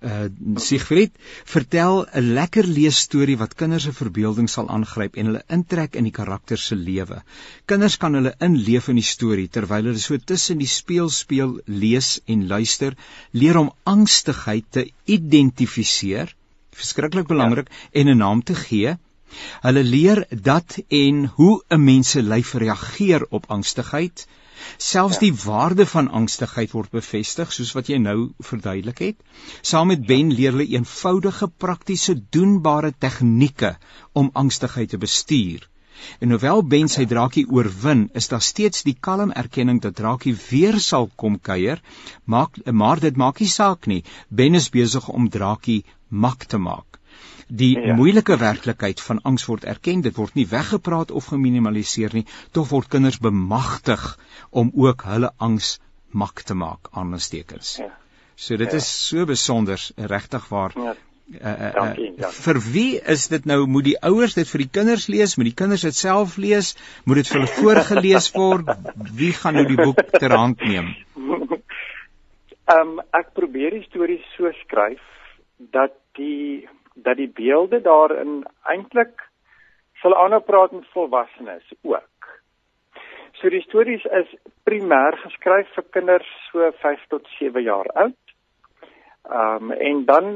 uh Siegfried vertel 'n lekker leesstorie wat kinders se verbeelding sal aangryp en hulle intrek in die karakter se lewe. Kinders kan hulle inleef in die storie terwyl hulle so tussen die speel speel lees en luister, leer om angstigheid te identifiseer, verskriklik belangrik ja. en 'n naam te gee. Hulle leer dat en hoe 'n mens se lyf reageer op angstigheid. Selfs ja. die waarde van angstigheid word bevestig soos wat jy nou verduidelik het. Saam met Ben leer hulle eenvoudige praktiese doenbare tegnieke om angstigheid te bestuur. En hoewel Ben sy draakie oorwin, is daar steeds die kalm erkenning dat draakie weer sal kom kuier, maak maar dit maak nie saak nie. Ben is besig om draakie mak te maak die ja. moeilike werklikheid van angs word erken, dit word nie weggepraat of geminimaliseer nie, tog word kinders bemagtig om ook hulle angs mak te maak aan stekens. Ja. So dit ja. is so besonder regtig waar. Ja. Uh, uh, dankie, dankie. vir wie is dit nou moet die ouers dit vir die kinders lees moet die kinders dit self lees moet dit vir hulle voorgeles word wie gaan nou die boek ter hand neem Ehm um, ek probeer die stories so skryf dat die dat die beelde daarin eintlik sal aanhou praat met volwassenes ook. So die stories is primêr geskryf vir kinders so 5 tot 7 jaar oud. Ehm um, en dan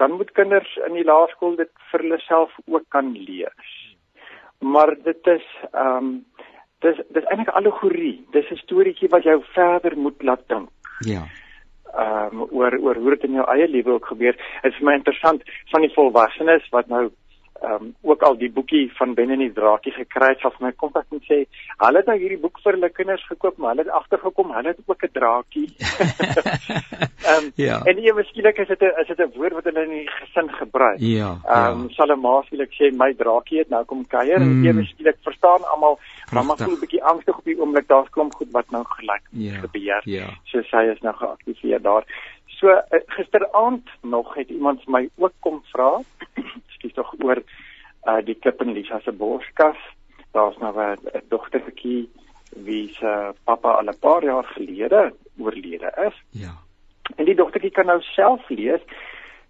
dan moet kinders in die laerskool dit vir hulle self ook kan lees. Maar dit is ehm um, dis dis eintlik allegorie. Dis 'n storieetjie wat jou verder moet laat dink. Ja. Ehm um, oor oor hoe dit in jou eie lewe ook gebeur. Dit is vir my interessant van die volwassenes wat nou ehm um, ook al die boekie van Ben en die Draakie gekry het van my kontak en sê hulle het nou hierdie boek vir hulle kinders gekoop maar hulle het agtergekom hulle het ook 'n draakie. Ehm um, ja. En ewe skielik is dit 'n is dit 'n woord wat hulle in die gesin gebruik. Ja. Ehm um, ja. sal 'n ma skielik sê my draakie het nou kom kuier mm. en ewe skielik verstaan almal mamma voel 'n bietjie angstig op die oomblik daar's klomp goed wat nou gelyk ja. gebeur. Ja. So sy is nou geaktiveer daar. So uh, gisteraand nog het iemand my ook kom vra tog oor uh die klip in Lisa se borskas. Daar's nou 'n dogtertjie wie se pappa al 'n paar jaar gelede oorlede is. Ja. En die dogtertjie kan nou self lees.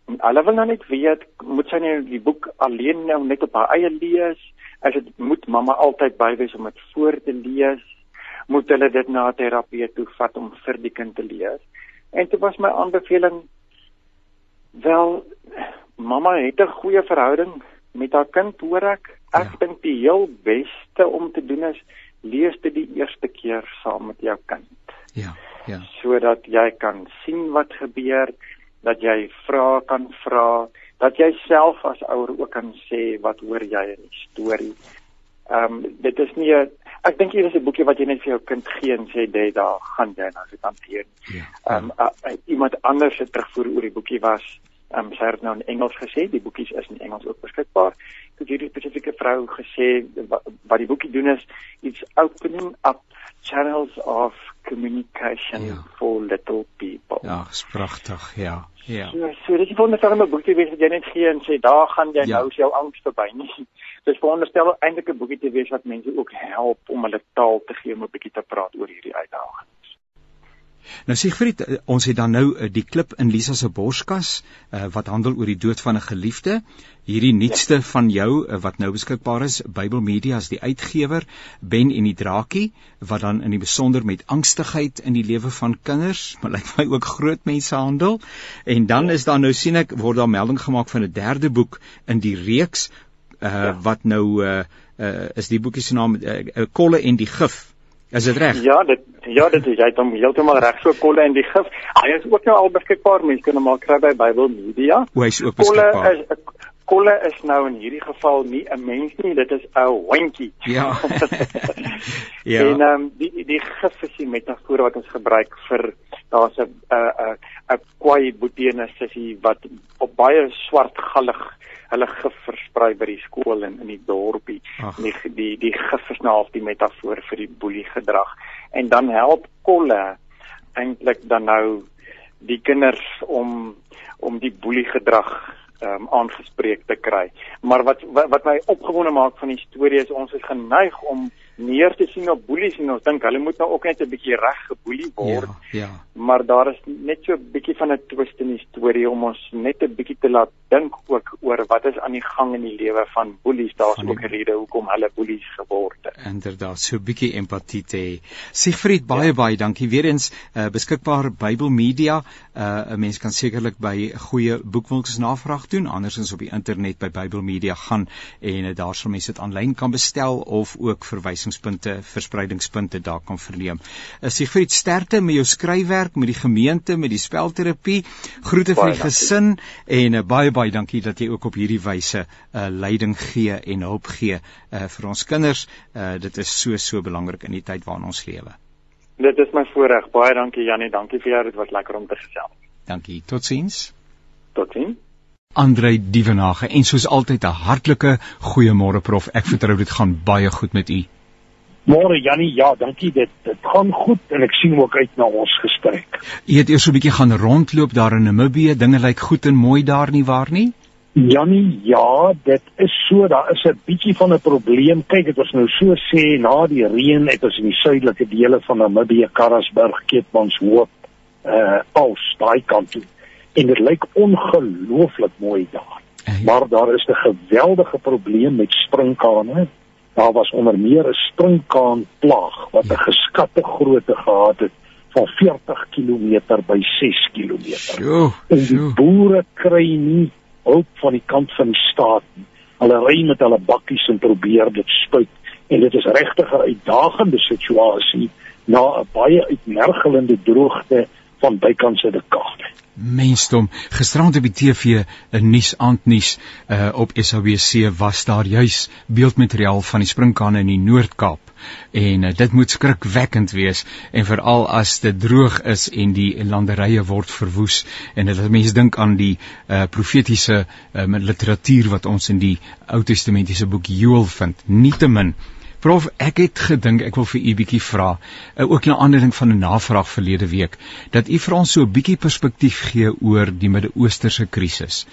En hulle wil nou net weet, moet sy nou die boek alleen nou net op haar eie lees? As dit moet mamma altyd by wees om dit voor te lees? Moet hulle dit na 'n terapeut toe vat om vir die kind te lees? En dit was my aanbeveling wel mamma het 'n goeie verhouding met haar kind, hoor ek. Ek ja. dink die heel beste om te doen is lees dit die eerste keer saam met jou kind. Ja, ja. Sodat jy kan sien wat gebeur, dat jy vra kan vra, dat jy self as ouer ook kan sê wat hoor jy in die storie. Ehm um, dit is nie 'n ek dink hier is 'n boekie wat jy net vir jou kind gee en sê dit daar gaan jy nou dit hanteer. Ja. Ehm um, uh, iemand anders het terugvoer oor die boekie was Ehm um, sy het nou in Engels gesê, die boekies is in Engels ook beskikbaar. Toe hierdie spesifieke vrou gesê wat, wat die boekie doen is it's opening up channels of communication ja. for little people. Ja, is pragtig, ja. Ja. So, so dit is wonderlike boekie wees wat jy net gee en sê daar gaan jy ja. nou jou angs verby nie. Dis veronderstel eintlik 'n boekie te wees wat mense ook help om hulle taal te gee om 'n bietjie te praat oor hierdie uitdagings. Nou Siegfried, eh, ons het dan nou eh, die klip in Lisa se borskas uh, wat handel oor die dood van 'n geliefde. Hierdie nuutste van jou uh, wat nou beskikbaar is, Bybel Media as die uitgewer, Ben en die Drakie, wat dan in die besonder met angstigheid in die lewe van kinders, maar lyk like my ook groot mense handel. En dan is daar nou sien ek word daar melding gemaak van 'n derde boek in die reeks uh, ja. wat nou uh, uh, is die boekie se naam uh, Kolle en die Gif. Is dit reg? Ja, dit ja, dit is jy het hom heeltemal reg so kolle en die gif. Hy is ook nou al beskikbaar. Mense kan hom al kry by Bible Media. Hoe is ook beskikbaar? Kolle is kolle is nou in hierdie geval nie 'n mens nie, dit is 'n hondjie. Ja. ja. En ehm um, die die gif is die metafoor wat ons gebruik vir daar's 'n 'n 'n 'n kwaai boetene sussie wat op baie swart gallig hulle gif versprei by die skool en in die dorpie. Die die die gif is nou half die metafoor vir die boelie gedrag. En dan help kolle eintlik dan nou die kinders om om die boelie gedrag ehm um, aangespreek te kry. Maar wat, wat wat my opgewonde maak van die storie is ons is geneig om neer te sien op boelies en ons dink hulle moet nou ook net 'n bietjie reg geboelie word. Ja, ja. Maar daar is net so 'n bietjie van 'n twist in die storie om ons net 'n bietjie te laat dink ook oor wat is aan die gang in die lewe van boelies. Daar's ook 'n rede hoekom hulle boelies geword het. Inderdaad, so 'n bietjie empatie te hê. Siegfried, baie ja. baie dankie weer eens uh, beskikbaar Bybel Media. Uh, 'n Mens kan sekerlik by goeie boekwinkels navraag doen, andersins op die internet by Bybel Media gaan en uh, daar sal mense dit aanlyn kan bestel of ook verwys verwysingspunte, verspreidingspunte daar kan verneem. Is jy vir sterkte met jou skryfwerk, met die gemeente, met die spelterapie. Groete vir die gesin en uh, baie baie dankie dat jy ook op hierdie wyse uh, leiding gee en hulp gee uh, vir ons kinders. Uh, dit is so so belangrik in die tyd waarin ons lewe. Dit is my voorreg. Baie dankie Jannie, dankie vir jou. Dit was lekker om te gesels. Dankie. Totsiens. Totsiens. Andrei Dievenage en soos altyd 'n hartlike goeiemôre prof. Ek vertrou dit gaan baie goed met u. Môre Jannie, ja, dankie dit. Dit gaan goed en ek sien ook uit na ons gesprek. Jy het eers so 'n bietjie gaan rondloop daar in Namibië. Dinge lyk goed en mooi daar nie waar nie? Jannie, ja, dit is so, daar is 'n bietjie van 'n probleem. Kyk, dit was nou so sê na die reën het ons in die suidelike dele van Namibië, Karasburg, Keetmanshoop, uh als daai kant toe. En dit lyk ongelooflik mooi daar. Hey. Maar daar is 'n geweldige probleem met springkane Daar was onder meer 'n springkaanplaag wat 'n geskatte grootte gehad het van 40 km by 6 km. En die boere kry nie hulp van die kant van die staat nie. Hulle ry met hulle bakkies en probeer dit spuit en dit is regtig 'n uitdagende situasie na 'n baie uitmergelende droogte van bykans se dekade. Mensdom, gisterand op die TV 'n nuus aandnuus uh, op SABC was daar juis beeldmateriaal van die springkane in die Noord-Kaap en uh, dit moet skrikwekkend wees en veral as dit droog is en die landerye word verwoes en dit laat mense dink aan die uh, profetiese uh, literatuur wat ons in die Ou Testamentiese boek Joël vind. Nietemin Prof, ek het gedink ek wil vir u bietjie vra, uh, ook na aanleiding van 'n navraag verlede week, dat u vir ons so 'n bietjie perspektief gee oor die Midde-Oosterse krisis.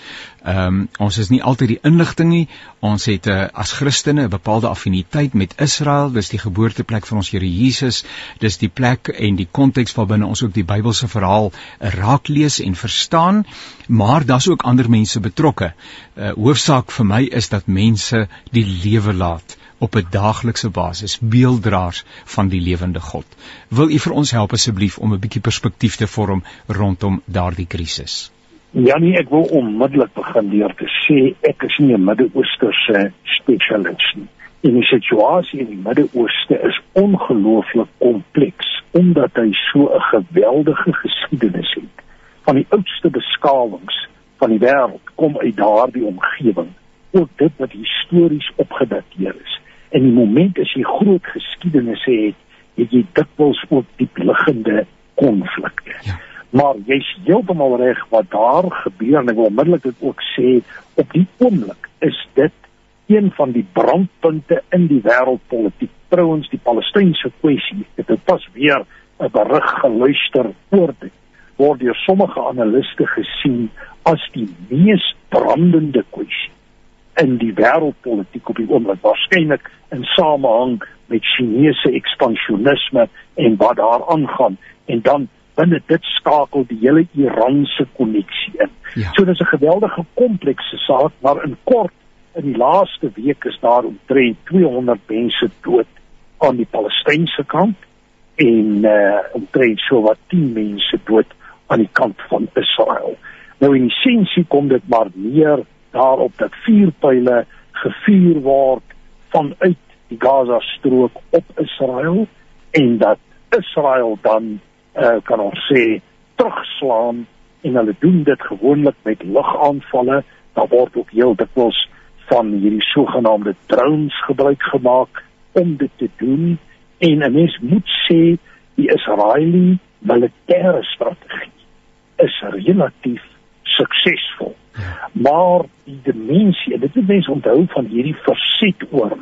Ehm um, ons is nie altyd die inligting nie. Ons het uh, as Christene 'n bepaalde affiniteit met Israel, dis die geboorteplek van ons Here Jesus, dis die plek en die konteks waarbinne ons ook die Bybelse verhaal uh, raak lees en verstaan, maar daar's ook ander mense betrokke. Uh, hoofsaak vir my is dat mense die lewe laat op 'n daaglikse basis beelddraers van die lewende God. Wil u vir ons help asseblief om 'n bietjie perspektief te vorm rondom daardie krisis? Janie, ek wil onmiddellik begin deur te sê ek is nie 'n Midde-Oosterse spesialis nie. En die situasie in die Midde-Ooste is ongelooflik kompleks omdat hy so 'n geweldige geskiedenis het. Van die oudste beskawings van die wêreld kom uit daardie omgewing ook dit wat histories opgedateer is in die oomblik as jy groot geskiedenisse het, het jy dikwels ook diep liggende konflikte. Ja. Maar jy's heeltemal reg wat daar gebeur en ek wil onmiddellik dit ook sê op die oomblik is dit een van die brandpunte in die wêreldpolitiek. Trouwens die Palestynse kwessie, dit het pas weer 'n berig geluister oor dit word deur sommige analiste gesien as die mees brandende kwessie in die wêreldpolitiek op die oomblik waarskynlik in samehang met Chinese ekspansionisme en wat daar aangaan en dan binne dit skakel die hele Iranse koneksie in. Ja. So dis 'n geweldige komplekse saak, maar in kort in die laaste week is daar omtrent 200 mense dood aan die Palestynse kant en uh omtrent so wat 10 mense dood aan die kant van Israel. Nou in essensie kom dit maar neer daarop dat vuurpyle gevuur word vanuit die Gaza strook op Israel en dat Israel dan uh, kan ons sê terugslaan en hulle doen dit gewoonlik met lugaanvalle. Daar word ook heel dikwels van hierdie sogenaamde drones gebruik gemaak om dit te doen. En 'n mens moet sê die Israeliese militêre strategie is relatief suksesvol Maar die dimensie, dit moet mense onthou van hierdie verset oor.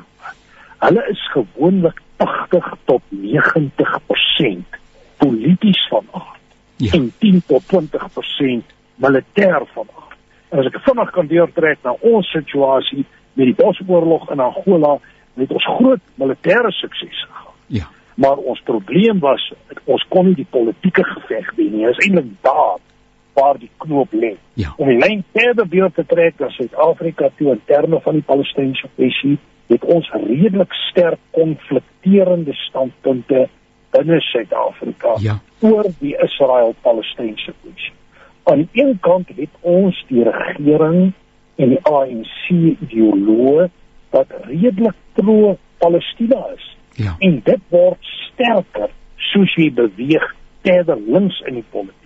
Hulle is gewoonlik 80 tot 90% polities van aard ja. en 10 tot 20% militêr van aard. En as ek vinnig kan deurtrek na ons situasie met die Bosoorlog in Angola, het ons groot militêre suksese gehad. Ja. Maar ons probleem was ons kon nie die politieke geveg wen nie. Dit is eintlik daar waar die knoop lê. Ja. Om die lyn verder beeld te trek na Suid-Afrika toe in terme van die Palestynse kwessie, het ons redelik sterk konflikterende standpunte binne Suid-Afrika ja. oor die Israel-Palestynse kwessie. Aan die een kant het ons die regering en die ANC ideoloë wat redelik pro-Palestina is. Ja. En dit word sterker soos jy beweeg verder links in die politiek.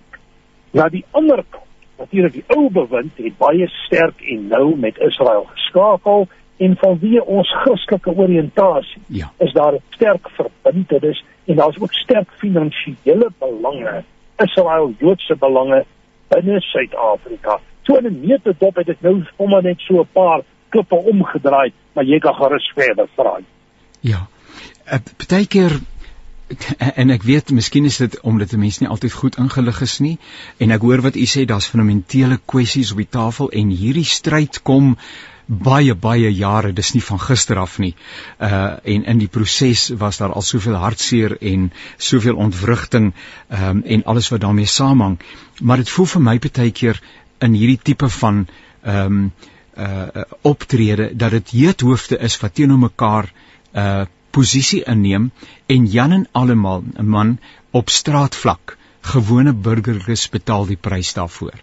Na die ander kant, natuurlik die ou bewind het baie sterk en nou met Israel geskakel en vanweë ons Christelike oriëntasie ja. is daar 'n sterk verbintenis en daar's ook sterk finansiële belange, Israel Joodse belange binne Suid-Afrika. So in 'n neutedop het dit nou sommer net so 'n paar klippe omgedraai, maar jy kan gerus verder vra. Ja. Uh, Partykeer en ek weet miskien is dit omdat 'n mens nie altyd goed ingelig is nie. En ek hoor wat u sê daar's fundamentele kwessies op die tafel en hierdie stryd kom baie baie jare. Dis nie van gister af nie. Uh en in die proses was daar al soveel hartseer en soveel ontwrigting um en alles wat daarmee saamhang. Maar dit voel vir my baie keer in hierdie tipe van um uh optrede dat dit heethoofde is wat teenoor mekaar uh posisie inneem en Jan en almal 'n man op straatvlak gewone burgers betaal die prys daarvoor.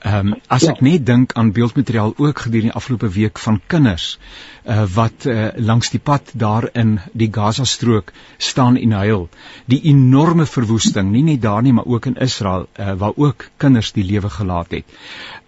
Ehm um, as ek net dink aan beeldmateriaal ook gedurende die afgelope week van kinders uh, wat uh, langs die pad daar in die Gaza-strook staan en huil. Die enorme verwoesting, nie net daar nie, maar ook in Israel uh, waar ook kinders die lewe gelaat het.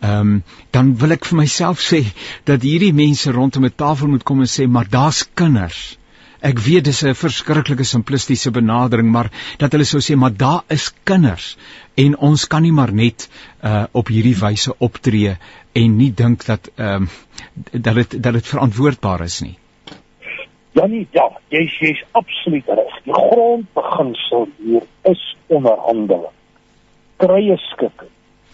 Ehm um, dan wil ek vir myself sê dat hierdie mense rondom 'n tafel moet kom en sê, maar daar's kinders. Ek weet dis 'n verskriklike simplistiese benadering, maar dat hulle sou sê maar daar is kinders en ons kan nie maar net uh op hierdie wyse optree en nie dink dat ehm um, dat dit dat dit verantwoordbaar is nie. Ja nee, ja, jy sê absoluut reg. Die grondbeginsel hier is onderhandeling. Krye skik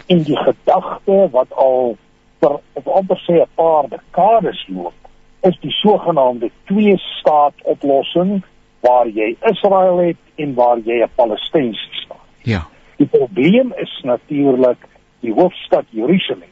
en die gedagte wat al vir op amper sê 'n paar dekades loop is die sogenaamde twee staat oplossing waar jy Israel het en waar jy 'n Palestynse staat. Ja. Die probleem is natuurlik die hoofstad Jerusalem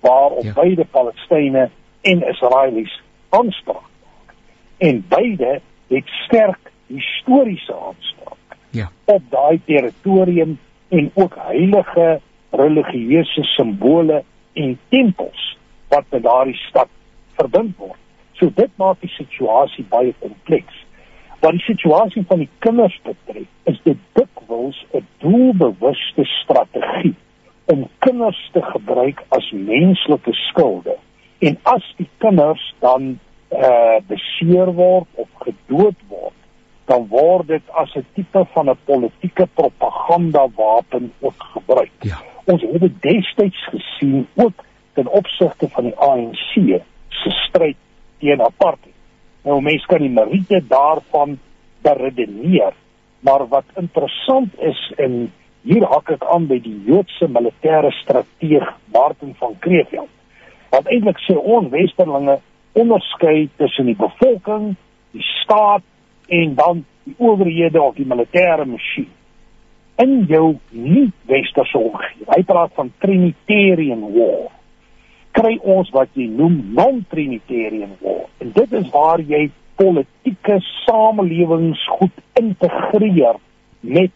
waar op ja. beide Palestynë en Israelies aanspraak maak. En beide het sterk historiese aanspraak. Ja. Op daai territorium en ook heilige religieuse simbole en tempels wat met daardie stad verbind word. So dit maak die situasie baie kompleks. Wat die situasie van die kinders betref, is dit dikwels 'n doelbewuste strategie om kinders te gebruik as menslike skilde. En as die kinders dan uh, beseer word of gedood word, dan word dit as 'n tipe van 'n politieke propaganda wapen ook gebruik. Ja. Ons het dit destyds gesien ook ten opsigte van die ANC se stryd teen apartheid. Nou mense kan die meriete daarvan beredeneer, maar wat interessant is en hier hak ek aan by die Joodse militêre strateeg Martin van Kreeveld. Wat eintlik sê onwesterlinge onderskei tussen die bevolking, die staat en dan die owerhede of die militêre masjien. In jou nie westerse omgewing. Hy praat van trinitarian war kry ons wat jy noem non-trinitarian war. En dit is waar jy politieke samelewings goed integreer met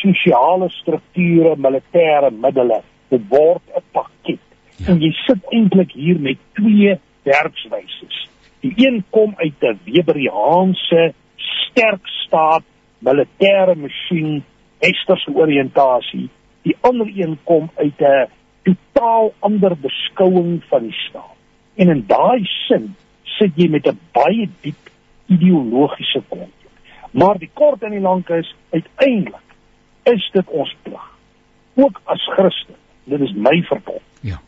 sosiale strukture, militêre middele. Dit word 'n pakket. Ja. En jy sit eintlik hier met twee werkswyses. Die een kom uit 'n Weberiaanse sterk staat militêre masjien, westerse oriëntasie. Die ander een kom uit 'n totaal ander beskouing van die staat. En in daai sin sit jy met 'n baie diep ideologiese konflik. Maar die kort en die lank is uiteindelik is dit ons plig ook as Christen. Dit is my verbond. Ja.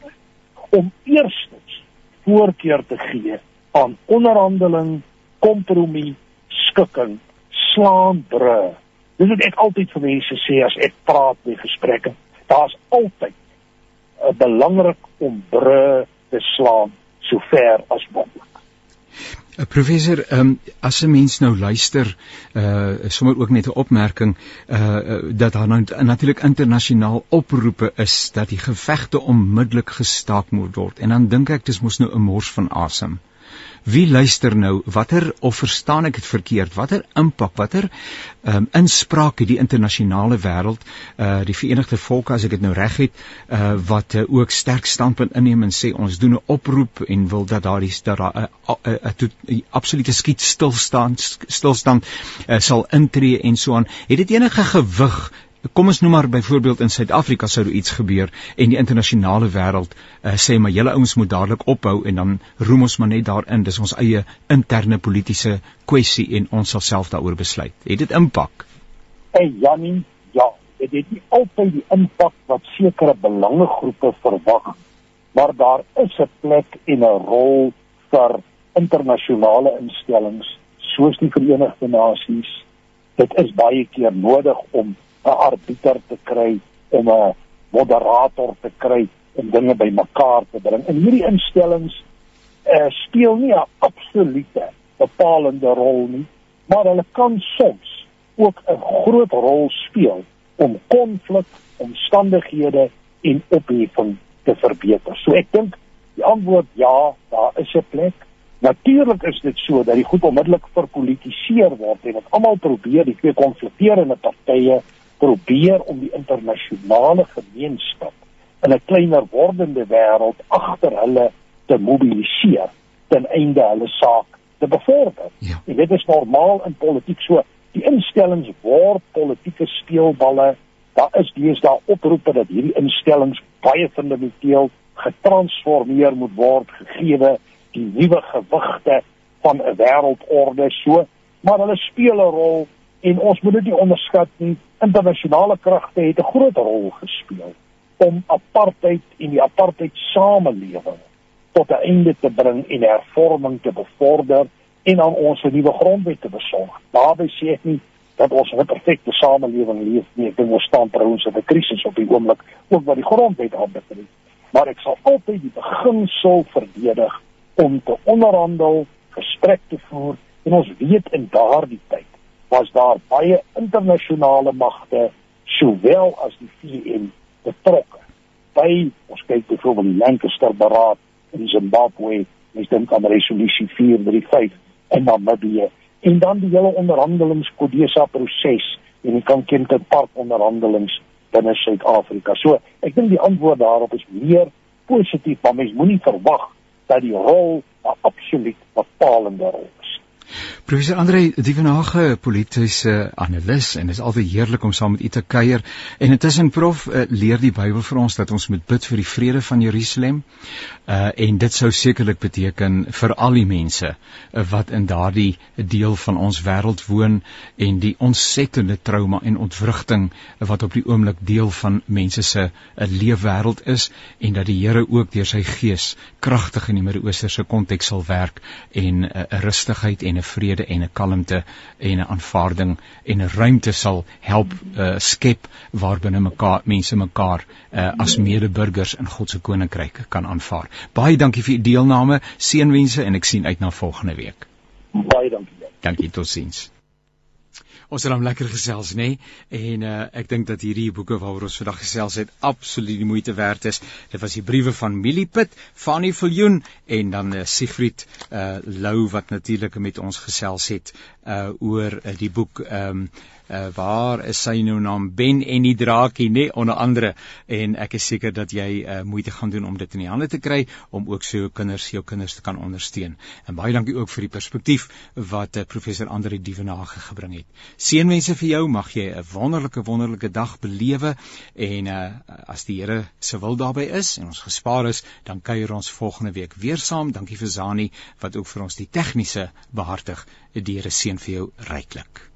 Om eerstens voorkeur te gee aan onderhandeling, kompromie, skikking, slaan bru. Dis wat ek altyd vir mense sê as ek praat by gesprekke. Daar's altyd uh, belangrik om bru te slaan so ver as moontlik. Uh, professor, um, as 'n mens nou luister, uh sommer ook net 'n opmerking uh dat daar nou natuurlik internasionaal oproepe is dat die gevegte onmiddellik gestaak moet word. En dan dink ek dis mos nou 'n mors van asem. Wie luister nou? Watter of verstaan ek dit verkeerd? Watter impak, watter ehm um, inspraak het die internasionale wêreld, uh die Verenigde Volke as ek dit nou reg het, uh wat uh, ook sterk standpunt inneem en sê ons doen 'n oproep en wil dat daar is dat daar 'n absolute skiet stilstand stilstand uh, sal intree en so aan. Het dit enige gewig Kom ons noem maar byvoorbeeld in Suid-Afrika sou daar iets gebeur en die internasionale wêreld uh, sê maar julle ouens moet dadelik ophou en dan roem ons maar net daarin dis ons eie interne politieke kwessie en ons sal self daaroor besluit. Het dit impak? Hey Jannie, ja, dit het nie altyd die impak wat sekere belangegroepe verwag, maar daar is 'n plek en 'n rol vir internasionale instellings soos die Verenigde Nasies. Dit is baie keer nodig om 'n arbiter te kry om 'n moderator te kry om dinge bymekaar te bring. En hierdie instellings uh, speel nie 'n absolute bepalende rol nie, maar hulle kan soms ook 'n groot rol speel om konflik, omstandighede en opheffing te verbeter. So ek dink die antwoord ja, daar is 'n plek. Natuurlik is dit so dat die goed onmiddellik verpolitiseer word en dat almal probeer die twee konflikterende partye probeer om die internasionale gemeenskap in 'n kleiner wordende wêreld agter hulle te mobiliseer ten einde hulle saak te bevorder. Ja. En dit is normaal in politiek so. Die instellings word politieke speelballe. Daar is deesdae oproepe dat hierdie instellings baie fundamenteel getransformeer moet word gegee die nuwe gewigte van 'n wêreldorde so, maar hulle speel 'n rol en ons moet dit nie onderskat nie. Internasionale kragte het 'n groot rol gespeel om apartheid en die apartheid samelewing tot 'n einde te bring en hervorming te bevorder en aan ons 'n nuwe grondwet te besorg. Daarby sê ek nie dat ons 'n perfekte samelewing leef nie. Ek dink ons staan trouens in 'n krisis op die oomblik, ook wat die grondwet aanbetref. Maar ek sal altyd die beginsel verdedig om te onderhandel, gesprek te voer en ons weet in daardie tyd was daar baie internasionale magte sowel as die VN betrokke. By ons kyk byvoorbeeld die Lancaster Beraad in Zimbabwe, mens dink aan resolusie 435 in Namibië en dan die hele onderhandelingskodesa proses en die Kankente Park onderhandelings binne Suid-Afrika. So, ek dink die antwoord daarop is meer positief, maar mens moenie verwag dat die rol 'n absoluut bepalende rol Professor Andre Dievenage, politiese analis en is altyd heerlik om saam met u te kuier. En intussen prof uh, leer die Bybel vir ons dat ons moet bid vir die vrede van Jerusalem. Uh en dit sou sekerlik beteken vir al die mense uh, wat in daardie deel van ons wêreld woon en die ontsettende trauma en ontwrigting uh, wat op die oomblik deel van mense se uh, leefwêreld is en dat die Here ook deur sy gees kragtig in die Midde-Ooste se konteks sal werk en 'n uh, rustigheid en 'n vrede en 'n kalmte en 'n aanvaarding en 'n ruimte sal help uh, skep waarbinne mekaar mense mekaar uh, as medeburgers in God se koninkryk kan aanvaar. Baie dankie vir u deelname, seënwense en ek sien uit na volgende week. Baie dankie. Dankie totsiens. Ons het hom lekker gesels, nê? Nee? En uh, ek dink dat hierdie boeke waaroor ons vandag gesels het absoluut die moeite werd is. Dit was die briewe van Millipit, Fanny Viljoen en dan uh, Siegfried uh, Lou wat natuurlik met ons gesels het uh, oor uh, die boek ehm um, uh, waar is sy nou naam? Ben en die draakie nê onder andere. En ek is seker dat jy uh, moeite gaan doen om dit in die hande te kry om ook so jou kinders jou kinders te kan ondersteun. En baie dankie ook vir die perspektief wat uh, professor Andre Dievenage gebring het. Seënwense vir jou. Mag jy 'n wonderlike wonderlike dag belewe. En uh, as die Here se wil daarbey is en ons gespaar is dan kuier ons volgende week weer saam. Dankie vir Zani wat ook vir ons die tegniese behartig. Die Here seën vir jou ryklik